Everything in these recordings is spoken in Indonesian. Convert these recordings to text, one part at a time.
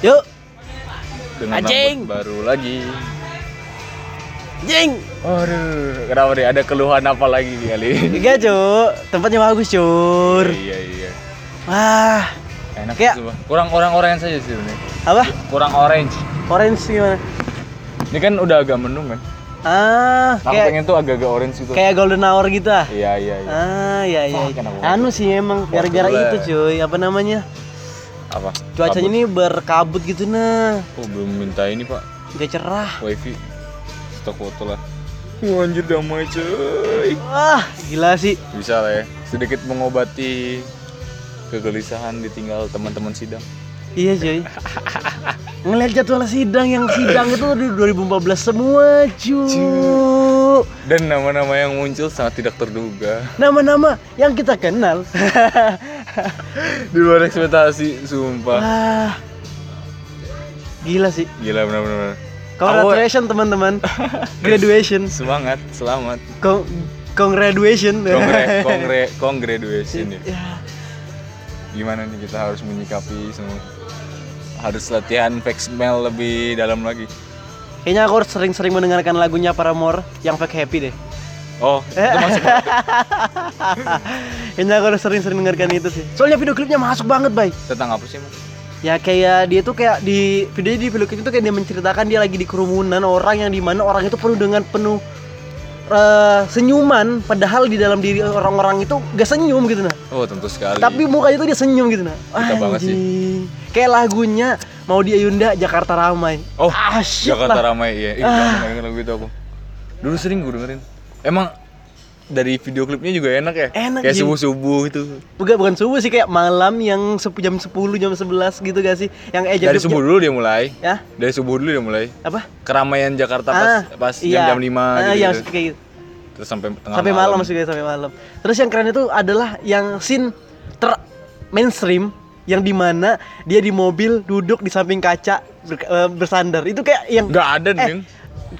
Yuk, dengan Anjing. baru lagi. jing. Aduh, kenapa nih? Ada keluhan apa lagi nih kali? Enggak, Cuk. Tempatnya bagus, Cur. Iya iya. Wah, Enak Kayak- Bang. Kurang orang-orang saja sih ini. apa? Kurang orange. Orange gimana? Ini kan udah agak mendung kan. Ah, Aku kayak pengen tuh agak-agak orange gitu. kayak golden hour gitu ah. Iya iya iya. Ah, iya iya. Banget. Anu sih emang gara-gara itu, cuy. Apa namanya? Apa? Cuacanya Kabut. ini berkabut gitu nah. Oh, belum minta ini, Pak. Gak cerah. Wifi. Stok foto lah. Wah, anjir damai cuy. Wah, gila sih. Bisa lah ya. Sedikit mengobati kegelisahan ditinggal teman-teman sidang. Iya, cuy. Ngeliat jadwal sidang yang sidang itu di 2014 semua, cuy. Dan nama-nama yang muncul sangat tidak terduga. Nama-nama yang kita kenal. Di luar ekspektasi, sumpah. Wah. Gila sih. Gila benar-benar. Congratulations teman-teman. Graduation. Semangat, selamat. Con congratulations. Kongre, kongre, congratulation ya. Ya. Gimana nih kita harus menyikapi semua? Harus latihan fake smell lebih dalam lagi. Kayaknya aku harus sering-sering mendengarkan lagunya Paramore yang Fake Happy deh. Oh, itu masuk. Kayaknya aku harus sering-sering mendengarkan itu sih. Soalnya video klipnya masuk banget, Bay. Tentang apa sih, Mas? Ya kayak dia tuh kayak di video di video klip itu kayak dia menceritakan dia lagi di kerumunan orang yang di mana orang itu penuh dengan penuh eh, senyuman padahal di dalam diri orang-orang itu gak senyum gitu nah Oh, tentu sekali. tapi mukanya tuh dia senyum gitu nah Kita banget sih. Kayak lagunya mau di Ayunda Jakarta ramai Oh, ah, shit Jakarta lah. ramai ya. Ih, Ah. lagu itu aku. Dulu sering gue dengerin. Emang dari video klipnya juga enak ya? Enak, Kayak subuh-subuh itu. bukan bukan subuh sih kayak malam yang jam 10 jam 11 gitu gak sih yang eh jam Dari subuh dulu dia mulai. ya Dari subuh dulu dia mulai. apa Keramaian Jakarta pas Ah, pas iya. jam-jam 5 ah, gitu. iya, gitu. kayak gitu. Terus sampai tengah sampai malam masih kayak sampai malam terus yang keren itu adalah yang scene ter mainstream yang di mana dia di mobil duduk di samping kaca ber- eh, bersandar itu kayak yang Enggak ada, eh,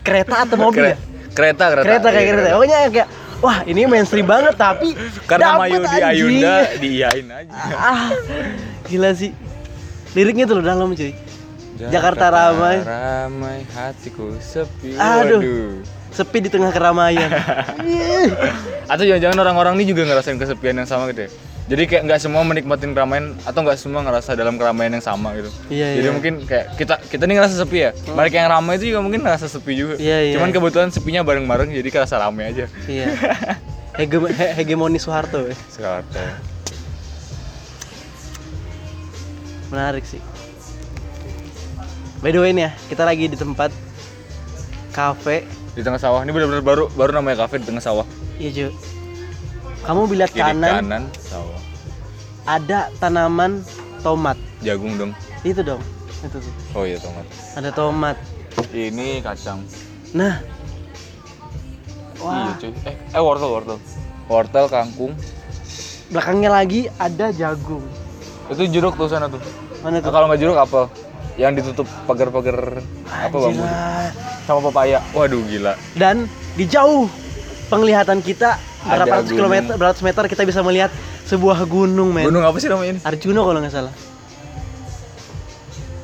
kereta atau mobil ya Kereta, kereta. kereta kayak Iya, kereta pokoknya kayak wah ini mainstream banget tapi Karena Mayu di. Ayunda diiyain aja. ah gila sih liriknya tuh dalam cuy Jakarta ramai. ramai hatiku sepi. Aduh. Waduh. sepi di tengah keramaian. Atau jangan-jangan orang-orang ini juga ngerasain kesepian yang sama gitu ya. Jadi kayak nggak semua menikmatin keramaian atau nggak semua ngerasa dalam keramaian yang sama gitu. Iya, Jadi iya. mungkin kayak kita kita nih ngerasa sepi ya. Mereka yang ramai itu juga mungkin ngerasa sepi juga. Iya, iya. Cuman kebetulan sepinya bareng-bareng jadi kerasa ramai aja. iya Hege- he- hegemoni Soeharto ya. Sekarang. Menarik sih. By the way nih ya, kita lagi di tempat kafe. Di tengah sawah ini benar-benar baru baru namanya kafe di tengah sawah. Iya, Ju. Kamu lihat Kiri kanan, kanan sawah. Ada tanaman tomat. Jagung dong. Itu dong. Itu tuh. Oh iya tomat. Ada tomat. Ini kacang. Nah. Iya Wah, cuy. Eh, eh wortel wortel. Wortel kangkung. belakangnya lagi ada jagung. Itu jeruk tuh sana tuh. Mana Nah, tuh? kalau nggak jeruk apa? Yang ditutup pagar-pagar apa bambu? Sama papaya. Waduh gila. Dan di jauh penglihatan kita berapa ratus kilometer, berapa ratus meter kita bisa melihat sebuah gunung, men. Gunung apa sih namanya ini? Arjuna kalau nggak salah.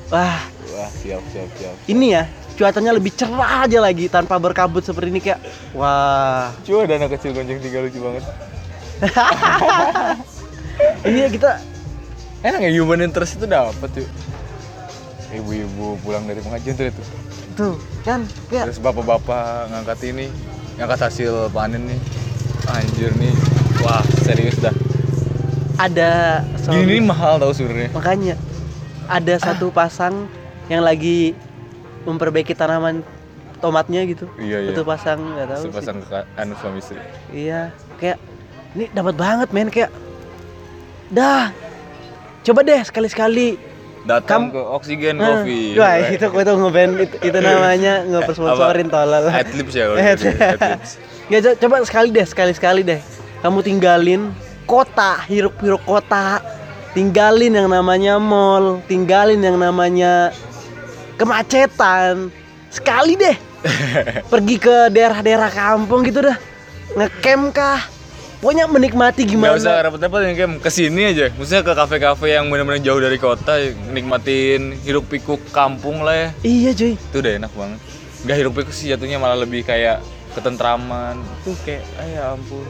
Wah, Wah siap siap siap. ini ya cuacanya lebih cerah aja lagi tanpa berkabut seperti ini kayak wah Coba ada anak kecil gonjeng tiga lucu banget. ini ya kita Enak ya human interest itu dapat tuh. Ibu-ibu pulang dari pengajian tuh itu. tuh kan kayak Terus bapak-bapak ngangkat ini, ngangkat hasil panen nih. Anjir nih. Wah serius dah. Ada Gini mahal tau sebenarnya. makanya ada satu pasang yang lagi memperbaiki tanaman tomatnya gitu Iya iya. satu pasang nggak tahu sih. Sepasang anu suami istri. iya kayak ini dapat banget men kayak dah coba deh sekali-sekali Datang Kam- ke Oksigen Ah, Coffee. Wah, itu itu ngeband itu, itu namanya ngepersponsorin tolol. Adlibs ya gitu, adlibs. Ya co- coba sekali deh, sekali-sekali deh. Kamu tinggalin kota, hiruk-hiruk kota. Tinggalin yang namanya mall, tinggalin yang namanya kemacetan. Sekali deh. Pergi ke daerah-daerah kampung gitu dah. Ngecamp kah? pokoknya menikmati gimana Gak usah repot-repot yang ke sini aja Maksudnya ke kafe-kafe yang bener-bener jauh dari kota Nikmatin hiruk pikuk kampung lah ya iya cuy Itu udah enak banget Gak hiruk pikuk sih jatuhnya malah lebih kayak ketentraman Tuh kayak, ah ya ampun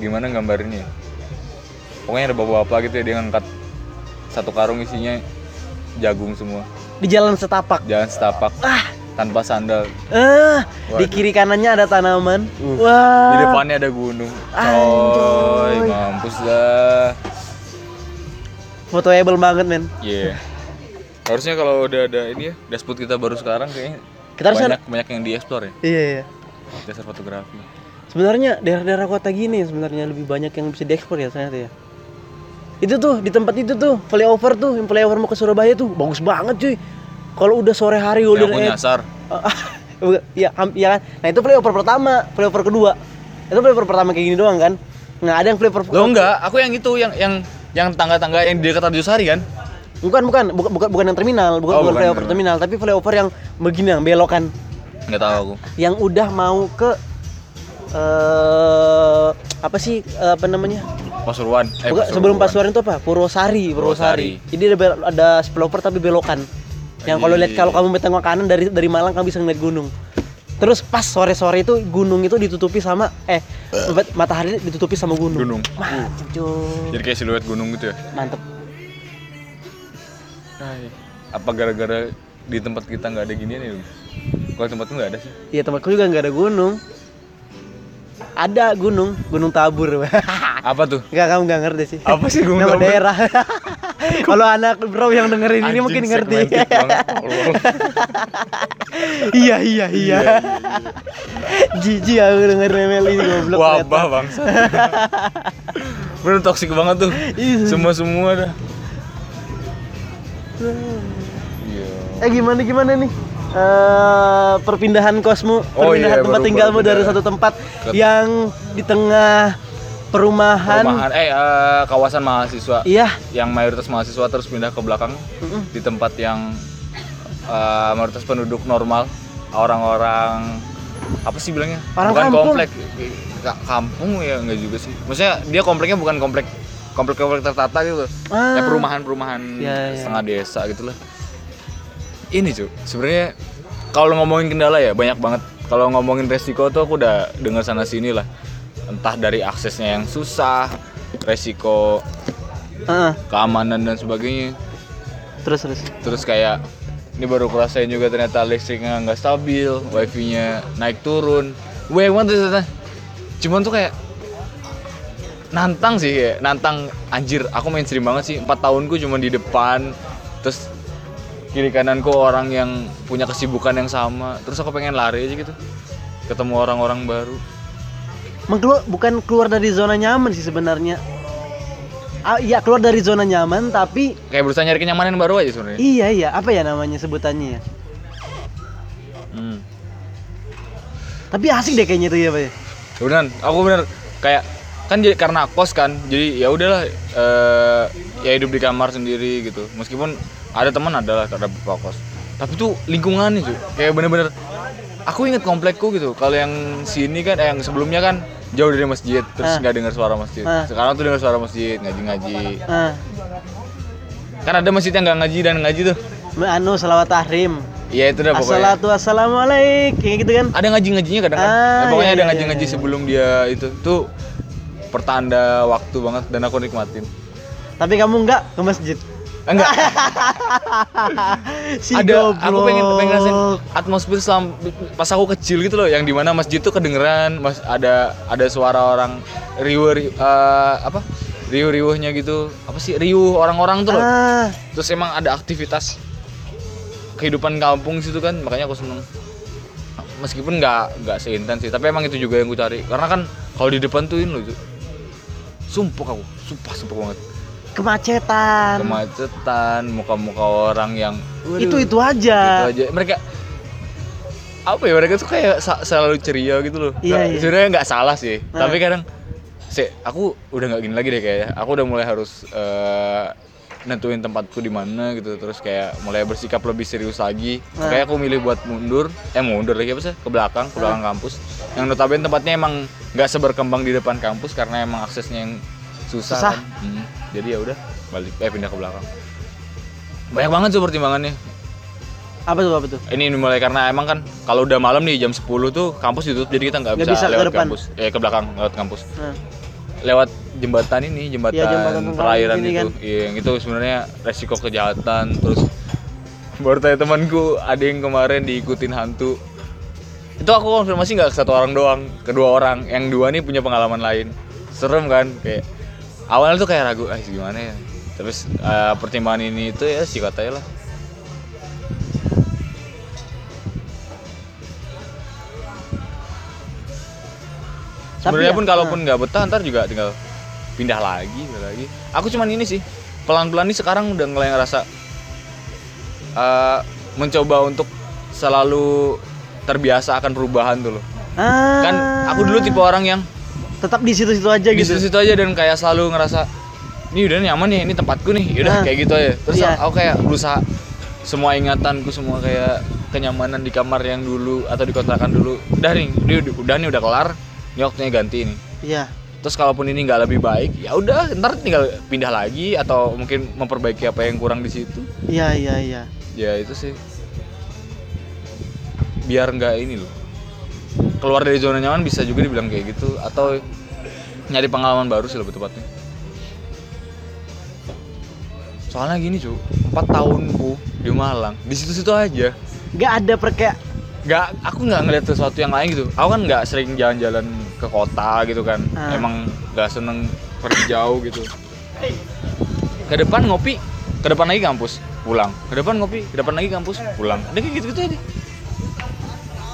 Gimana gambarnya ya? Pokoknya ada bapak-bapak gitu ya Dia ngangkat satu karung isinya jagung semua. Di jalan setapak? Jalan setapak. Ah. Tanpa sandal. Ah di kiri kanannya ada tanaman. Uh, wah. Di depannya ada gunung. Coy, mampus dah. Fotoable banget men. Iya. Harusnya kalau udah ada ini ya, dashboard kita baru sekarang kayaknya Kita harusnya- banyak banyak yang dieksplor ya, iya iya. Dasar fotografi. Sebenarnya daerah-daerah kota gini sebenarnya lebih banyak yang bisa diekspor ya ternyata ya. Itu tuh di tempat itu tuh flyover tuh yang flyover mau ke Surabaya tuh bagus banget cuy. Kalau udah sore hari aku age nyasar. ya, ya kan? Nah itu flyover pertama flyover kedua. Itu flyover pertama kayak gini doang kan? Nggak ada yang flyover Lo enggak, aku yang itu yang yang yang tangga-tangga yang di dekat Arjosari kan? bukan bukan. Bukan bukan, bukan yang terminal. Bukan, Oh, bukan bukan flyover terminal. tapi flyover yang begini yang belokan Enggak tahu aku. yang udah mau ke eh apa sih eh, apa namanya Pasuruan. Eh, Bukan, sebelum Pasuruan itu apa? Purwosari, Purwosari. Purwosari. Jadi ada, bel- ada flyover tapi belokan. Yang kalau lihat kalau kamu bertengok kanan dari dari Malang kamu bisa ngeliat gunung. Terus pas sore-sore itu gunung itu ditutupi sama eh mat- matahari ditutupi sama gunung. Gunung. Mantep cuy. Jadi kayak siluet gunung gitu ya. Mantep. Apa gara-gara di tempat kita nggak ada ginian ya? Kalau tempat nggak ada sih. Iya tempatku juga nggak ada gunung. Ada gunung, Gunung Tabur. Apa tuh? Enggak kamu nggak ngerti sih. Apa sih Gunung Nama Tabur? daerah. Kalau anak bro yang dengerin ini Anjing, mungkin ngerti. segmented banget. Tolol. iya iya iya. Jijik aku denger email ini goblok. Wabah bangsa. Bener toksik banget tuh. Iya. Semua semua dah. Iya. Eh gimana gimana nih? Eh perpindahan kosmu, Oh perpindahan iya, tempat tinggalmu baru dari satu tempat Ke- yang di tengah perumahan. Perumahan eh eh, kawasan mahasiswa Iya. yang mayoritas mahasiswa terus pindah ke belakang Mm-mm. di tempat yang eh, mayoritas penduduk normal, orang-orang apa sih bilangnya? Orang bukan kampung. komplek. Ka- Kampung ya enggak juga sih. Maksudnya dia kompleknya bukan komplek komplek-komplek tertata gitu. Ah. Kayak perumahan-perumahan Iya, iya. setengah desa gitu lah. Ini cuy, sebenarnya kalau ngomongin kendala ya banyak banget. Kalau ngomongin resiko tuh aku udah dengar sana sini lah. Entah dari aksesnya yang susah, resiko Heeh. keamanan dan sebagainya. Terus terus. Terus kayak ini baru kerasain juga ternyata listriknya nggak stabil, wifi-nya naik turun. Gue banget ternyata. Cuman tuh kayak nantang sih kayak nantang anjir aku mainstream banget sih empat tahunku cuma di depan terus kiri kananku orang yang punya kesibukan yang sama terus aku pengen lari aja gitu ketemu orang-orang baru Menggelu- bukan keluar dari zona nyaman sih sebenarnya. Ah, iya keluar dari zona nyaman tapi kayak berusaha nyari kenyamanan baru aja sebenarnya iya iya apa ya namanya sebutannya ya. hmm. Tapi asik deh kayaknya itu ya pak. ya? beneran aku bener kayak kan jadi karena kos kan jadi ya udahlah eh, ya hidup di kamar sendiri gitu meskipun ada teman adalah ada beberapa kos tapi tuh lingkungannya cuy kayak bener-bener aku inget komplekku gitu kalau yang sini kan eh, yang sebelumnya kan jauh dari masjid terus Ah. nggak dengar suara masjid Ah. sekarang tuh dengar suara masjid ngaji-ngaji Ah, kan ada masjid yang nggak ngaji dan ngaji tuh anu salawat tahrim. Iya itu dah pokoknya Assalatu assalamualaikum kayak gitu kan. ada ngaji-ngajinya kadang kan Ah, Ya, pokoknya iya, ada iya, ngaji-ngaji iya. sebelum dia itu tuh pertanda waktu banget dan aku nikmatin Tapi kamu enggak ke masjid. Enggak. Si ada aku pengen pengen ngerasain goblok. atmosfer selam pas aku kecil gitu loh yang di mana masjid tuh kedengeran mas ada ada suara orang riuh ri- eh, apa? Riuh riuhnya gitu. Apa sih? Riuh orang-orang tuh loh. Ah, terus emang ada aktivitas kehidupan kampung situ kan makanya aku seneng. Meskipun nggak nggak seintens sih tapi emang itu juga yang gue cari. Karena kan kalau di depan tuh ini loh itu. Sumpah aku sumpah sumpah banget kemacetan. kemacetan muka-muka orang yang waduh, itu itu aja. itu aja mereka apa ya mereka tuh kayak selalu ceria gitu loh Iya, iya. sebenarnya nggak salah sih Nah. tapi kadang se aku udah nggak gini lagi deh kayaknya aku udah mulai harus eh, nentuin tempatku di mana gitu terus kayak mulai bersikap lebih serius lagi Nah. kayak aku milih buat mundur eh mundur lagi apa sih ke belakang ke belakang kampus yang notabene tempatnya emang nggak seberkembang di depan kampus karena emang aksesnya yang susah, Susah. kan. Hmm, jadi ya udah balik eh pindah ke belakang. Banyak banget tuh pertimbangannya. Apa tuh apa tuh? ini mulai karena emang kan kalau udah malam nih jam 10 tuh kampus ditutup jadi kita nggak bisa, bisa ke lewat depan. kampus. Eh ke belakang lewat kampus. Nah, lewat jembatan ini jembatan, Iya, jembatan perairan itu. kan. iya yang itu sebenarnya resiko kejahatan terus baru tanya temanku ada yang kemarin diikutin hantu. Itu aku konfirmasi nggak ke satu orang doang kedua orang. Yang dua nih punya pengalaman lain. Serem kan kayak awalnya tuh kayak ragu ah gimana ya terus eh, pertimbangan ini itu ya sih katanya lah Sebenarnya ya, pun kalaupun nggak betah ntar juga tinggal pindah lagi, pindah lagi. Aku cuman ini sih pelan-pelan nih sekarang udah mulai ngerasa eh, mencoba untuk selalu terbiasa akan perubahan tuh loh. Ah, Kan aku dulu tipe orang yang tetap di situ-situ aja di gitu. situ aja dan kayak selalu ngerasa ini udah nyaman nih, ini tempatku nih, Nah. udah kayak gitu aja. Terus Iya. aku kayak berusaha semua ingatanku semua kayak kenyamanan di kamar yang dulu atau di kontrakan dulu udah nih, udah, udah nih udah kelar, ini waktunya ganti nih. Iya. Terus kalaupun ini nggak lebih baik, ya udah ntar tinggal pindah lagi atau mungkin memperbaiki apa yang kurang di situ. Iya, iya, iya. Ya itu sih. Biar nggak ini loh. Keluar dari zona nyaman bisa juga dibilang kayak gitu atau nyari pengalaman baru sih lebih tepatnya. Soalnya gini cu, 4 tahunku di Malang, di situ-situ aja. Nggak ada per kayak nggak aku nggak ngeliat sesuatu yang lain gitu aku kan nggak sering jalan-jalan ke kota gitu kan Ah. emang nggak seneng pergi jauh gitu ke depan ngopi ke depan lagi kampus pulang ke depan ngopi ke depan lagi kampus pulang ada kayak gitu-gitu aja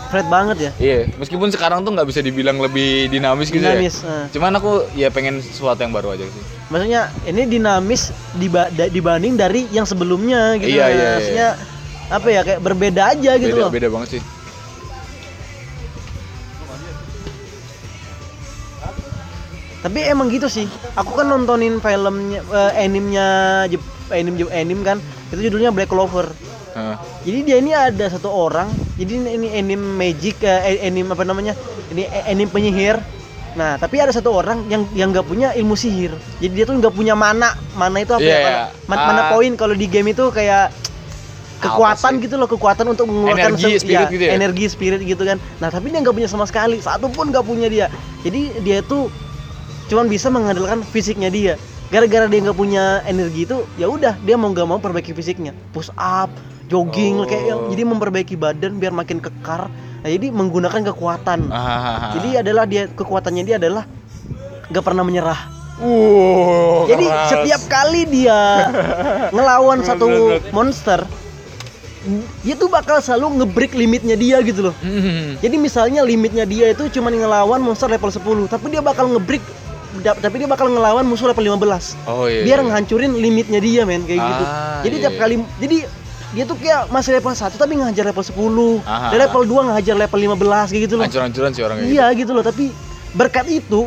Fred banget ya. iya meskipun sekarang tuh nggak bisa dibilang lebih dinamis gitu Dinamis. ya eh. cuman aku ya pengen sesuatu yang baru aja sih Maksudnya ini dinamis diba- dibanding dari yang sebelumnya gitu. Iya, Nah, iya, iya. Maksudnya apa ya kayak berbeda aja gitu beda loh. beda banget sih Tapi emang gitu sih. Aku kan nontonin filmnya eh, animnya Jep- anim anim kan. Itu judulnya Black Clover. Jadi dia ini ada satu orang. Jadi ini, ini anim magic eh, anim apa namanya? Ini anim penyihir. Nah, tapi ada satu orang yang yang nggak punya ilmu sihir. Jadi dia tuh nggak punya mana. Mana itu apa Iya, ya? Ma- mana Ah. poin kalau di game itu kayak kekuatan gitu loh, kekuatan untuk mengeluarkan Energi, spirit gitu ya? energi spirit gitu kan. Nah, tapi dia nggak punya sama sekali. Satu pun nggak punya dia. Jadi dia tuh cuman bisa mengandalkan fisiknya dia. Gara-gara dia nggak punya energi itu, ya udah dia mau nggak mau perbaiki fisiknya. Push up, jogging Oh. kayak jadi memperbaiki badan biar makin kekar. Nah, jadi menggunakan kekuatan. Ah. Jadi adalah dia kekuatannya dia adalah nggak pernah menyerah. uh Jadi keras. setiap kali dia ngelawan satu monster, dia tuh bakal selalu ngebreak limitnya dia gitu loh. Hmm. Jadi misalnya limitnya dia itu cuma ngelawan monster level 10, tapi dia bakal ngebreak tapi dia bakal ngelawan musuh level 15. oh iya Biar iya. ngehancurin limitnya dia men kayak gitu. Ah, Jadi iya, tiap iya. kali jadi dia tuh kayak masih level 1 tapi ngehajar level 10. Ah, Dan level 2 ngehajar level 15 kayak gitu loh. hancur-hancuran sih orang kayak Iya gitu loh, tapi berkat itu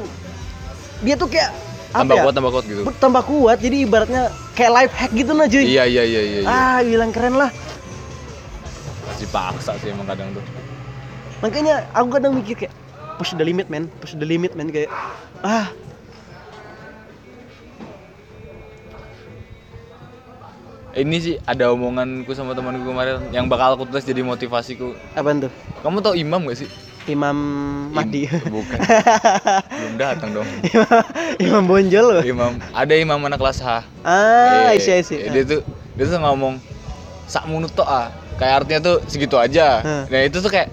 dia tuh kayak gitu. tambah ya? kuat tambah kuat gitu Tambah kuat. Jadi ibaratnya kayak life hack gitu nah cuy. iya iya iya iya, iya. Ah, bilang keren lah. masih paksa sih emang kadang tuh Makanya aku kadang mikir kayak push the limit man, push the limit man kayak ah ini sih ada omonganku sama temanku kemarin yang bakal aku tulis jadi motivasiku apa tuh? kamu tau imam gak sih Imam Mahdi. Im- bukan belum datang dong Imam, Imam Bonjol loh. imam ada imam anak kelas H Ah, Eh, isi isi. eh, dia tuh dia tuh ngomong sak munut ah kayak artinya tuh segitu aja Hmm. nah itu tuh kayak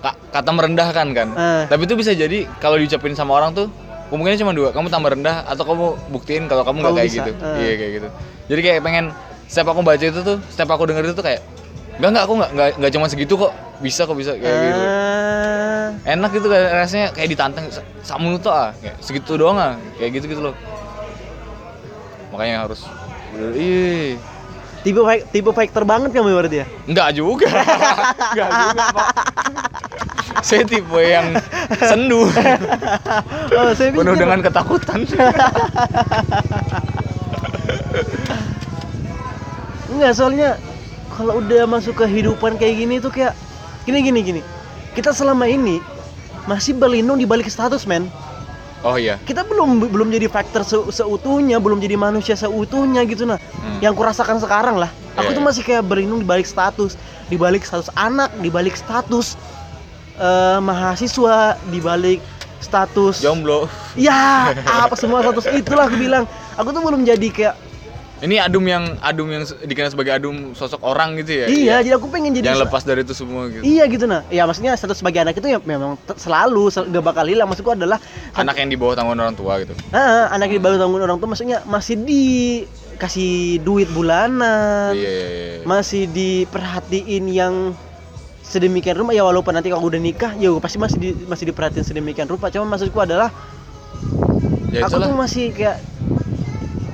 ka- kata merendahkan kan Hmm. tapi itu bisa jadi kalau diucapin sama orang tuh kemungkinannya cuma dua kamu tambah rendah atau kamu buktiin kalau kamu nggak kayak bisa. gitu Hmm. iya kayak gitu jadi kayak pengen setiap aku baca itu tuh setiap aku denger itu tuh kayak enggak enggak aku nggak nggak nggak cuma segitu kok bisa kok bisa kayak gitu Ah, enak gitu kayak rasanya kayak ditantang "Sa- sak munut toh ah kayak segitu doang ah kayak gitu gitu loh makanya harus ih tipe fight- tipe fighter banget kamu berarti ya? Enggak juga. Enggak juga, Pak. Saya tipe yang sendu, Oh, saya penuh dengan ketakutan. Enggak, soalnya kalau udah masuk kehidupan kayak gini tuh kayak gini gini gini. Kita selama ini masih berlindung di balik status, men. Oh iya. Kita belum belum jadi faktor se- seutuhnya, belum jadi manusia seutuhnya gitu nah. Hmm. Yang kurasakan sekarang lah. Aku Iya, tuh iya. masih kayak berlindung di balik status, di balik status anak, di balik status eh, mahasiswa, di balik status Jomblo. Ya, apa semua status itulah aku bilang. Aku tuh belum jadi kayak Ini adum yang adum yang dikenal sebagai adum sosok orang gitu ya. iya, jadi aku pengen jadi Yang lepas dari itu semua gitu. Iya gitu nah. Ya maksudnya status sebagai anak itu ya memang selalu sel- gak bakal hilang. Maksudku adalah Anak yang di bawah tanggungan orang tua gitu. ah, anak yang baru tanggung orang tuh maksudnya masih dikasih duit bulanan. Iya, iya, iya. Masih diperhatiin yang sedemikian rupa ya walaupun nanti kalau udah nikah ya pasti masih di, masih diperhatiin sedemikian rupa. Cuma maksudku adalah Ya aku itulah. tuh masih kayak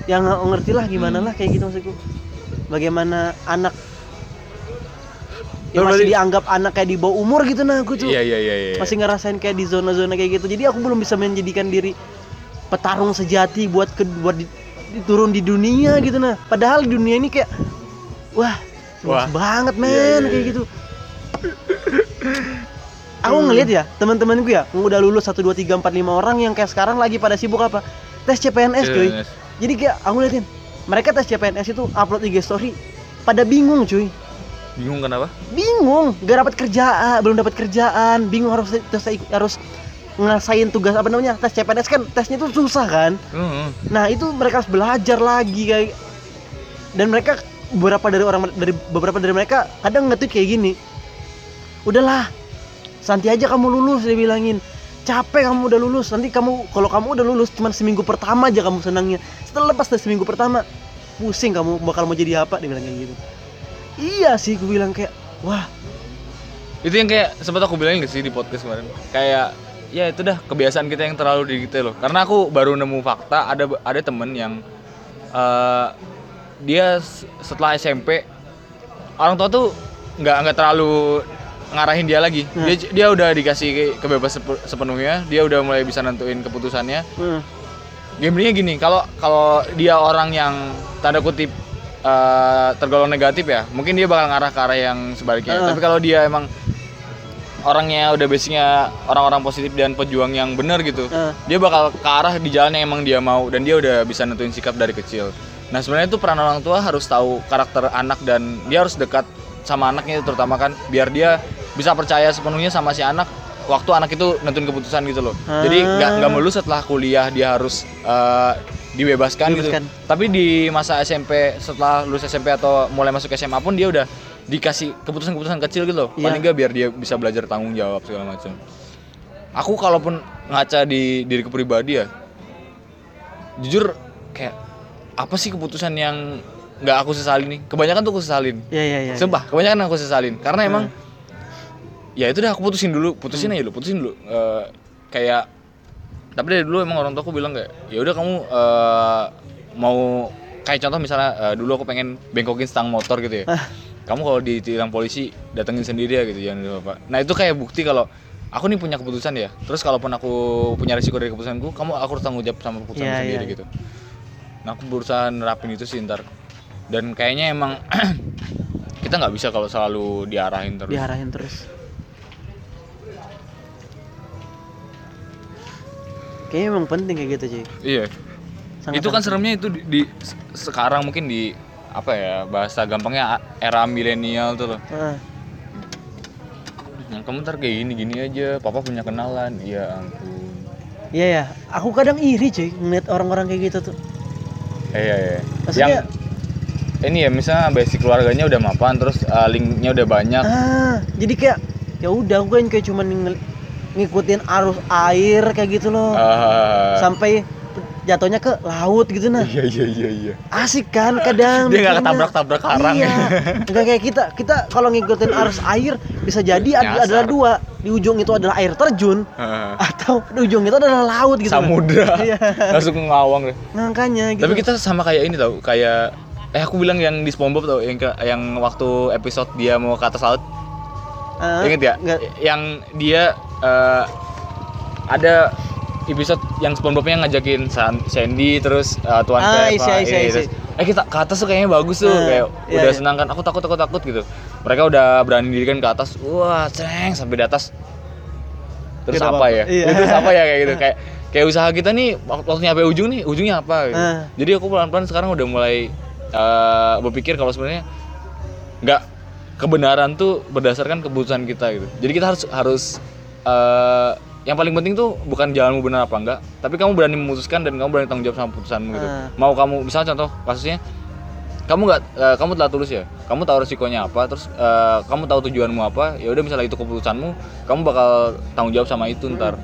yang nggak ngerti lah gimana Hmm. lah kayak gitu maksudku bagaimana anak yang Berarti- masih dianggap anak kayak di bawah umur gitu nah aku tuh Iya, iya, iya, iya. masih ngerasain kayak di zona-zona kayak gitu jadi aku belum bisa menjadikan diri petarung sejati buat ke buat di, diturun di dunia gitu nah padahal di dunia ini kayak wah luas Wah. banget men Iya, iya, kayak iya. gitu aku ngeliat ya teman-temanku ya udah lulus 1 2 3 4 5 orang yang kayak sekarang lagi pada sibuk apa tes CPNS cuy. Jadi kayak aku liatin mereka tes CPNS itu upload IG story pada bingung cuy. Bingung kenapa? bingung gak dapat kerjaan belum dapat kerjaan bingung harus tes harus ngerasain tugas apa namanya tes CPNS kan tesnya itu susah kan? Heeh. nah itu mereka harus belajar lagi kayak. Dan mereka beberapa dari orang dari beberapa dari mereka kadang nge-tweet kayak gini. Udahlah santai aja kamu lulus dia bilangin capek kamu udah lulus. Nanti kamu kalau kamu udah lulus cuman seminggu pertama aja kamu senangnya. Setelah lepas dari seminggu pertama pusing kamu bakal mau jadi apa? Dia bilang kayak gitu. Iya sih gue bilang kayak wah. Itu yang kayak sempat aku bilangin gak sih di podcast kemarin. Kayak ya itu dah kebiasaan kita yang terlalu detail loh. Karena aku baru nemu fakta ada ada temen yang eh, dia setelah SMP orang tua tuh nggak nggak terlalu ngarahin dia lagi. Hmm. Dia dia udah dikasih ke- kebebasan sepe- sepenuhnya. Dia udah mulai bisa nentuin keputusannya. hmm, Gamenya gini, kalau kalau dia orang yang tanda kutip eh, tergolong negatif ya, mungkin dia bakal ngarah ke arah yang sebaliknya. Heeh. Tapi kalau dia emang orangnya udah basicnya orang-orang positif dan pejuang yang benar gitu, Heeh. dia bakal ke arah di jalan yang emang dia mau dan dia udah bisa nentuin sikap dari kecil. Nah sebenarnya itu peran orang tua harus tahu karakter anak dan dia harus dekat sama anaknya terutama kan, biar dia bisa percaya sepenuhnya sama si anak waktu anak itu nentuin keputusan gitu loh. Jadi nggak nggak melulu setelah kuliah dia harus eh, dibebaskan, Dibebaskan. gitu. Tapi di masa SMP setelah lulus SMP atau mulai masuk SMA pun dia udah dikasih keputusan-keputusan kecil gitu loh. Iya. Paling nggak biar dia bisa belajar tanggung jawab segala macam. Aku kalaupun ngaca di diriku pribadi ya, jujur kayak apa sih keputusan yang nggak aku sesali nih? Kebanyakan tuh aku sesalin. ya ya ya Sumpah, kebanyakan aku sesalin karena emang ya itu dah aku putusin dulu, putusin Hmm. aja dulu, putusin dulu. Eh, kayak tapi dari dulu emang orang tua aku bilang kayak ya udah kamu eh, mau kayak contoh misalnya eh, dulu aku pengen bengkokin stang motor gitu ya. kamu kalau ditilang polisi datengin sendiri ya gitu jangan dulu apa. Nah itu kayak bukti kalau aku nih punya keputusan ya. Terus kalaupun aku punya risiko dari keputusanku, kamu aku harus tanggung jawab sama keputusan Iya, sendiri iya. gitu. Nah aku berusaha nerapin itu sih ntar. Dan kayaknya emang kita nggak bisa kalau selalu diarahin terus. diarahin terus kayaknya emang penting kayak gitu cuy Iya. Sangat itu kan penting. seremnya itu di, di- se- sekarang mungkin di apa ya bahasa gampangnya era milenial tuh loh. Yang kamu ntar kayak gini gini aja, papa punya kenalan. Iya ampun. Iya ya, aku kadang iri cuy ngeliat orang-orang kayak gitu tuh. Eh, iya iya. Maksudnya- Yang ini ya misalnya basic keluarganya udah mapan terus uh, linknya udah banyak. Ah, jadi kayak ya udah aku kan kayak cuman ngikutin arus air kayak gitu loh. Ah, Sampai jatuhnya ke laut gitu nah. iya iya iya iya. Asik kan kadang. Dia nggak ketabrak-tabrak karang. Iya. Enggak kayak kita. Kita kalau ngikutin arus air bisa jadi ad- Nyasar. adalah dua. Di ujung itu adalah air terjun Ah, atau di ujung itu adalah laut gitu. nah. Samudra. Iya. Langsung ngawang deh. Makanya gitu. Tapi kita sama kayak ini tau, kayak eh aku bilang yang di SpongeBob tau, yang ke- yang waktu episode dia mau ke atas laut, Ah, inget ya? nggak. Yang dia eh, ada episode yang SpongeBobnya ngajakin San- Sandy terus eh, Tuan Ah, Peppa, terus eh kita ke atas tuh kayaknya bagus tuh Nah, kayak iya, udah iya. senang kan aku takut takut takut gitu mereka udah berani dirikan ke atas wah ceng sampai di atas terus apa apa-apa. ya Iya. terus apa ya kayak gitu kayak kayak usaha kita nih waktu waktu nyampe ujung nih ujungnya apa gitu. Ah. jadi aku pelan pelan sekarang udah mulai eh, berpikir kalau sebenarnya nggak kebenaran tuh berdasarkan keputusan kita gitu jadi kita harus harus eh, yang paling penting tuh bukan jalanmu benar apa enggak tapi kamu berani memutuskan dan kamu berani tanggung jawab sama putusanmu gitu. Ah. mau kamu misalnya contoh kasusnya kamu nggak eh, kamu telah tulus ya? Kamu tahu resikonya apa terus eh, kamu tahu tujuanmu apa? Ya udah misalnya itu keputusanmu kamu bakal tanggung jawab sama itu ntar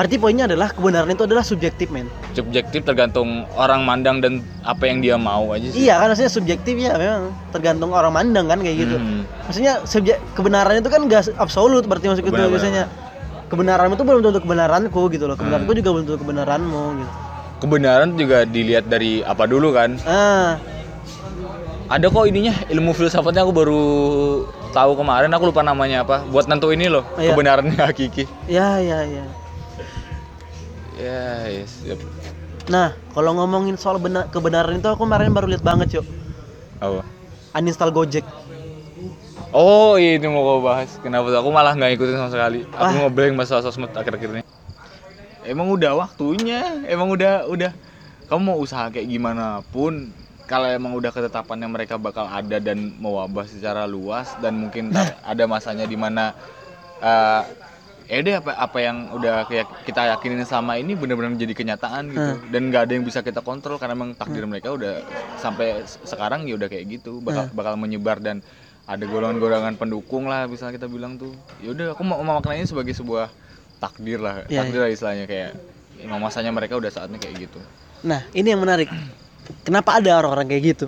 Berarti poinnya adalah kebenaran itu adalah subjektif, men. subjektif tergantung orang mandang dan apa yang dia mau aja sih Iya kan maksudnya subjektif ya memang tergantung orang mandang kan kayak gitu. Hmm. Maksudnya subjek kebenaran itu kan gak absolut berarti maksud itu biasanya. Kebenaranmu itu belum tentu kebenaranku gitu loh. Kebenaranku Hmm. juga belum tentu kebenaranmu gitu. kebenaran juga dilihat dari apa dulu kan Ah, ada kok ininya ilmu filsafatnya aku baru tahu kemarin aku lupa namanya apa buat nentu ini loh Iya. kebenarannya hakiki ya ya ya. Ya yes, yep. Nah, kalau ngomongin soal benar kebenaran itu aku kemarin baru lihat banget, Cok. apa Uninstall Gojek. oh ini mau kau bahas kenapa tuh? aku malah nggak ikutin sama sekali aku Wah. ngobrolin masalah sosmed akhir-akhir ini emang udah waktunya emang udah udah kamu mau usaha kayak gimana pun kalau emang udah ketetapannya mereka bakal ada dan mewabah secara luas dan mungkin ntar ada masanya di mana eh ya udah apa apa yang udah kayak kita yakinin selama ini benar-benar jadi kenyataan gitu. Dan nggak ada yang bisa kita kontrol karena emang takdir mereka udah sampai se- sekarang ya udah kayak gitu. Bakal bakal menyebar dan ada golongan-golongan pendukung lah misalnya kita bilang tuh. Ya udah aku mau memaknainya sebagai sebuah takdir lah Iya, takdir lah istilahnya kayak emang masanya mereka udah saatnya kayak gitu. Nah, ini yang menarik. Kenapa ada orang-orang kayak gitu?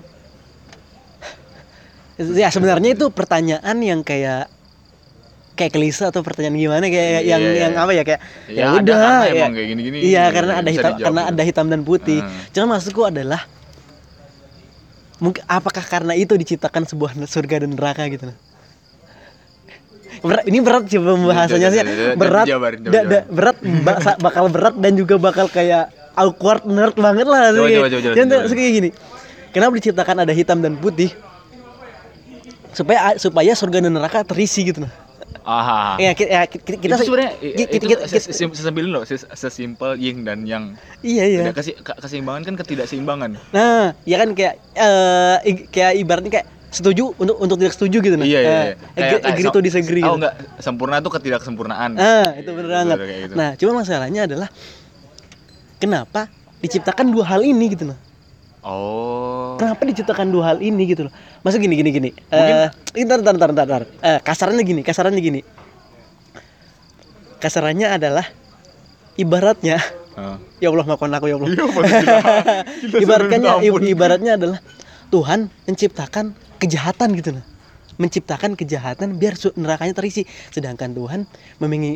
ya sebenarnya itu pertanyaan yang kayak kayak klise atau pertanyaan gimana kayak Iya, yang iya, yang iya. apa ya kayak Ya, ya, udah ya. emang kayak gini-gini, Iya, karena ada hitam dijawab karena gitu. ada hitam dan putih. Hmm. Cuman maksudku adalah mungkin apakah karena itu diciptakan sebuah surga dan neraka gitu nah? Berat, ini berat sih pembahasannya sih. Berat, da- da- berat, bakal berat dan juga bakal kayak awkward nerd banget lah. Sih. coba, coba, coba, Yang coba. tuh kayak gini. Kenapa diciptakan ada hitam dan putih? Supaya supaya surga dan neraka terisi gitu nah. Ah Ya, ki- ya, ki- kita, itu sebenarnya kita- itu kita- sesimpel loh ses- sesimpel yin dan yang iya iya. Kesi- ke- keseimbangan kan ketidakseimbangan Nah, ya kan kayak i- kayak ibaratnya kayak setuju untuk untuk tidak setuju gitu nah. iya iya, iya. Eh, agree, agree to disagree tahu gitu. nggak sempurna itu ketidaksempurnaan Ah, itu bener Bener, banget. kayak gitu. Nah, cuma masalahnya adalah kenapa diciptakan dua hal ini gitu nah. Oh Kenapa diciptakan dua hal ini gitu loh? Masa gini gini gini. Eh, ntar, ntar, ntar, ntar, ntar. Eh, kasarannya gini, kasarannya gini. Kasarannya adalah ibaratnya Ah. ya Allah maafkan aku ya Allah. Iya, ibaratnya ibaratnya adalah Tuhan menciptakan kejahatan gitu loh. Menciptakan kejahatan biar nerakanya terisi. Sedangkan Tuhan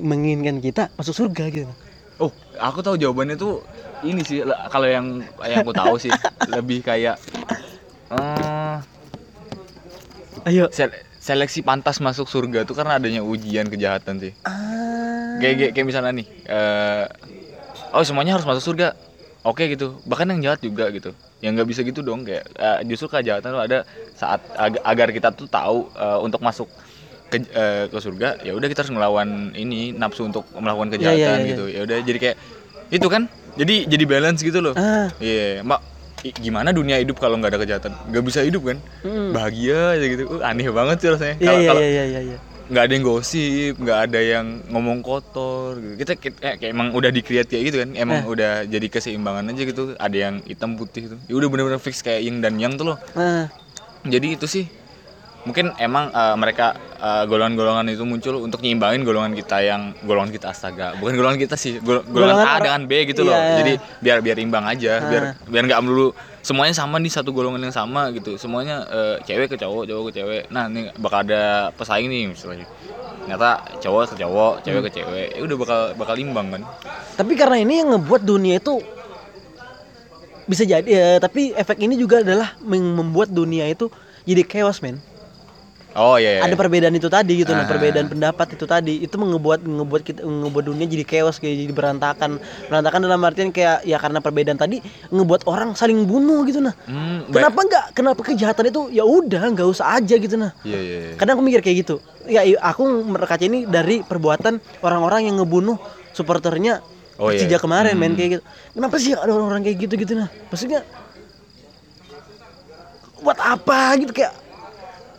menginginkan kita masuk surga gitu. Oh aku tahu jawabannya tuh ini sih kalau yang yang aku tahu sih lebih kayak eh, Ayo. sel- seleksi pantas masuk surga tuh karena adanya ujian kejahatan sih Ah. kayak kayak, kayak misalnya nih eh oh semuanya harus masuk surga oke gitu bahkan yang jahat juga gitu yang nggak bisa gitu dong kayak eh, justru kejahatan tuh ada saat ag- agar kita tuh tahu eh, untuk masuk ke, eh, ke surga ya udah kita harus ngelawan ini nafsu untuk melakukan Iya, kejahatan iya, iya, gitu ya udah jadi kayak itu kan jadi jadi balance gitu loh Ah. iya mak i- gimana dunia hidup kalau nggak ada kejahatan nggak bisa hidup kan Mm. bahagia aja gitu Uh, aneh banget sih rasanya Iya kalau iya kalau- iya iya iya. nggak ada yang gosip, nggak ada yang ngomong kotor gitu. Kita kita- kayak, kayak emang udah di-create kayak gitu kan. Emang Eh. udah jadi keseimbangan aja gitu. Ada yang hitam putih gitu. Ya udah bener-bener fix kayak yin dan yang tuh loh. Nah, Jadi itu sih mungkin emang eh, mereka eh, golongan-golongan itu muncul untuk nyimbangin golongan kita yang golongan kita astaga bukan golongan kita sih gol- golongan, Golongan A dengan B gitu loh. Iya. jadi biar biar imbang aja biar Ah. biar nggak melulu semuanya sama di satu golongan yang sama gitu. Semuanya eh, cewek ke cowok cowok ke cewek. Nah ini bakal ada pesaing nih misalnya. Ternyata cowok ke cowok cewek ke cewek. Ya udah bakal bakal imbang kan. Tapi karena ini yang ngebuat dunia itu bisa jadi ya, tapi efek ini juga adalah membuat dunia itu jadi chaos men Oh iya. iya. ada perbedaan itu tadi gitu nah Ah. perbedaan pendapat itu tadi itu ngebuat ngebuat kita ngebuat dunia jadi chaos kayak jadi berantakan berantakan dalam artian kayak ya karena perbedaan tadi ngebuat orang saling bunuh gitu nah Hmm, kenapa nggak kenapa kejahatan itu ya udah nggak usah aja gitu nah Iya iya. iya. kadang aku mikir kayak gitu ya aku berkaca ini dari perbuatan orang-orang yang ngebunuh supporternya Oh, iya. Persija kemarin main Hmm. kayak gitu kenapa sih ada orang-orang kayak gitu gitu nah maksudnya buat apa gitu kayak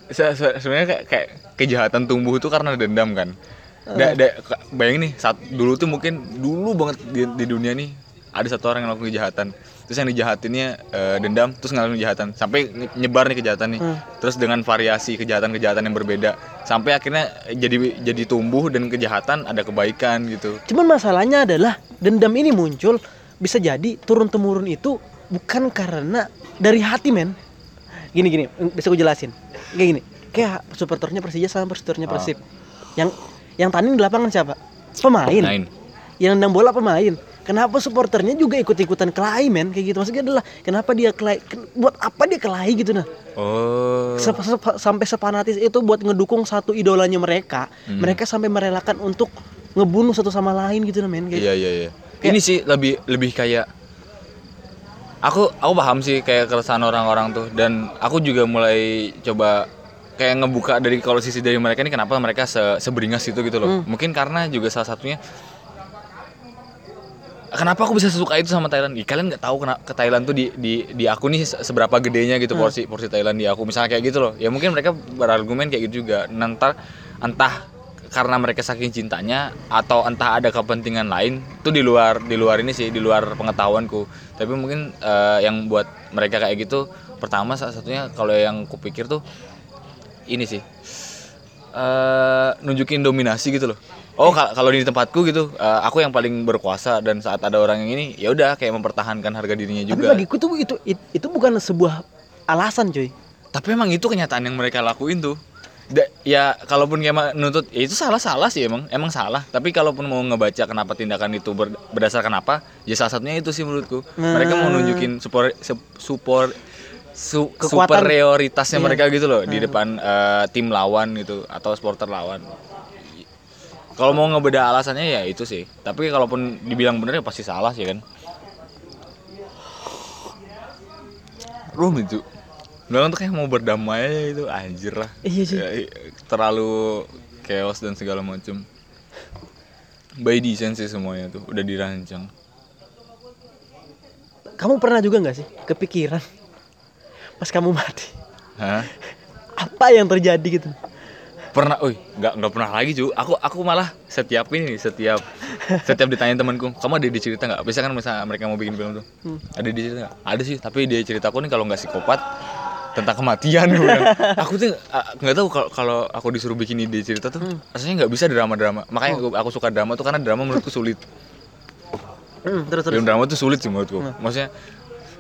Se- se- sebenarnya kayak, kayak kejahatan tumbuh itu karena dendam kan. Da, da- ka- bayangin nih saat dulu tuh mungkin dulu banget di, di dunia nih ada satu orang yang melakukan kejahatan. Terus yang dijahatinnya eh, dendam terus ngelakuin kejahatan. Sampai nye- nyebar nih kejahatan nih. Terus dengan variasi kejahatan-kejahatan yang berbeda. Sampai akhirnya jadi jadi tumbuh dan kejahatan ada kebaikan gitu. Cuman masalahnya adalah dendam ini muncul bisa jadi turun temurun itu bukan karena dari hati men. Gini gini, bisa gue jelasin. Kayak gini, kayak supporternya Persija sama supporternya Ah. Persib. Yang yang tanding di lapangan siapa? Pemain. Main. Yang nendang bola pemain. Kenapa supporternya juga ikut-ikutan kelahi men kayak gitu maksudnya adalah kenapa dia kelahi buat apa dia kelahi gitu nah oh Sep- sep- sampai sepanatis itu buat ngedukung satu idolanya mereka Hmm. mereka sampai merelakan untuk ngebunuh satu sama lain gitu nah men kayak Iya iya iya. Ini sih lebih lebih kayak aku aku paham sih kayak keresahan orang-orang tuh dan aku juga mulai coba kayak ngebuka dari kalau sisi dari mereka ini kenapa mereka se seberingas itu gitu loh. Mungkin karena juga salah satunya Kenapa aku bisa suka itu sama Thailand? Ih, kalian nggak tahu kena ke Thailand tuh di di di aku nih se- seberapa gedenya gitu porsi porsi Thailand di aku. Misalnya kayak gitu loh. Ya mungkin mereka berargumen kayak gitu juga. Nanti entah karena mereka saking cintanya atau entah ada kepentingan lain itu di luar di luar ini sih di luar pengetahuanku. Tapi mungkin eh, yang buat mereka kayak gitu pertama salah satunya kalau yang kupikir tuh ini sih eh nunjukin dominasi gitu loh. Oh kal- kalau di tempatku gitu, eh, aku yang paling berkuasa dan saat ada orang yang ini, ya udah kayak mempertahankan harga dirinya Tapi juga. bagiku tuh itu it- itu bukan sebuah alasan cuy. Tapi emang itu kenyataan yang mereka lakuin tuh. Da- ya kalaupun kayak nuntut, ya itu salah salah sih emang, emang salah. Tapi kalaupun mau ngebaca kenapa tindakan itu ber- berdasarkan apa, ya salah satunya itu sih menurutku. Mereka mau nunjukin support support su- Kekuatan. superioritasnya Iya. mereka gitu loh di depan eh, tim lawan gitu atau supporter lawan. Kalau mau ngebeda alasannya ya itu sih. Tapi kalaupun dibilang bener ya pasti salah sih kan. Rumit itu. Bilang tuh kayak mau berdamai itu anjir lah. Iya sih. Ya, terlalu chaos dan segala macam. By design sih semuanya tuh udah dirancang. Kamu pernah juga nggak sih kepikiran pas kamu mati Hah? apa yang terjadi gitu? Pernah, oi, nggak nggak pernah lagi cu. Aku aku malah setiap ini setiap setiap ditanya temanku, kamu ada di cerita nggak? Biasanya kan misalnya mereka mau bikin film tuh, Hmm. ada di cerita nggak? Ada sih, tapi dia ceritaku nih kalau nggak psikopat tentang kematian gue bilang. aku tuh nggak tahu kalau kalau aku disuruh bikin ide cerita tuh rasanya nggak bisa drama-drama makanya gua- aku suka drama tuh karena drama menurutku sulit Hmm, terus terus film drama tuh sulit sih menurutku maksudnya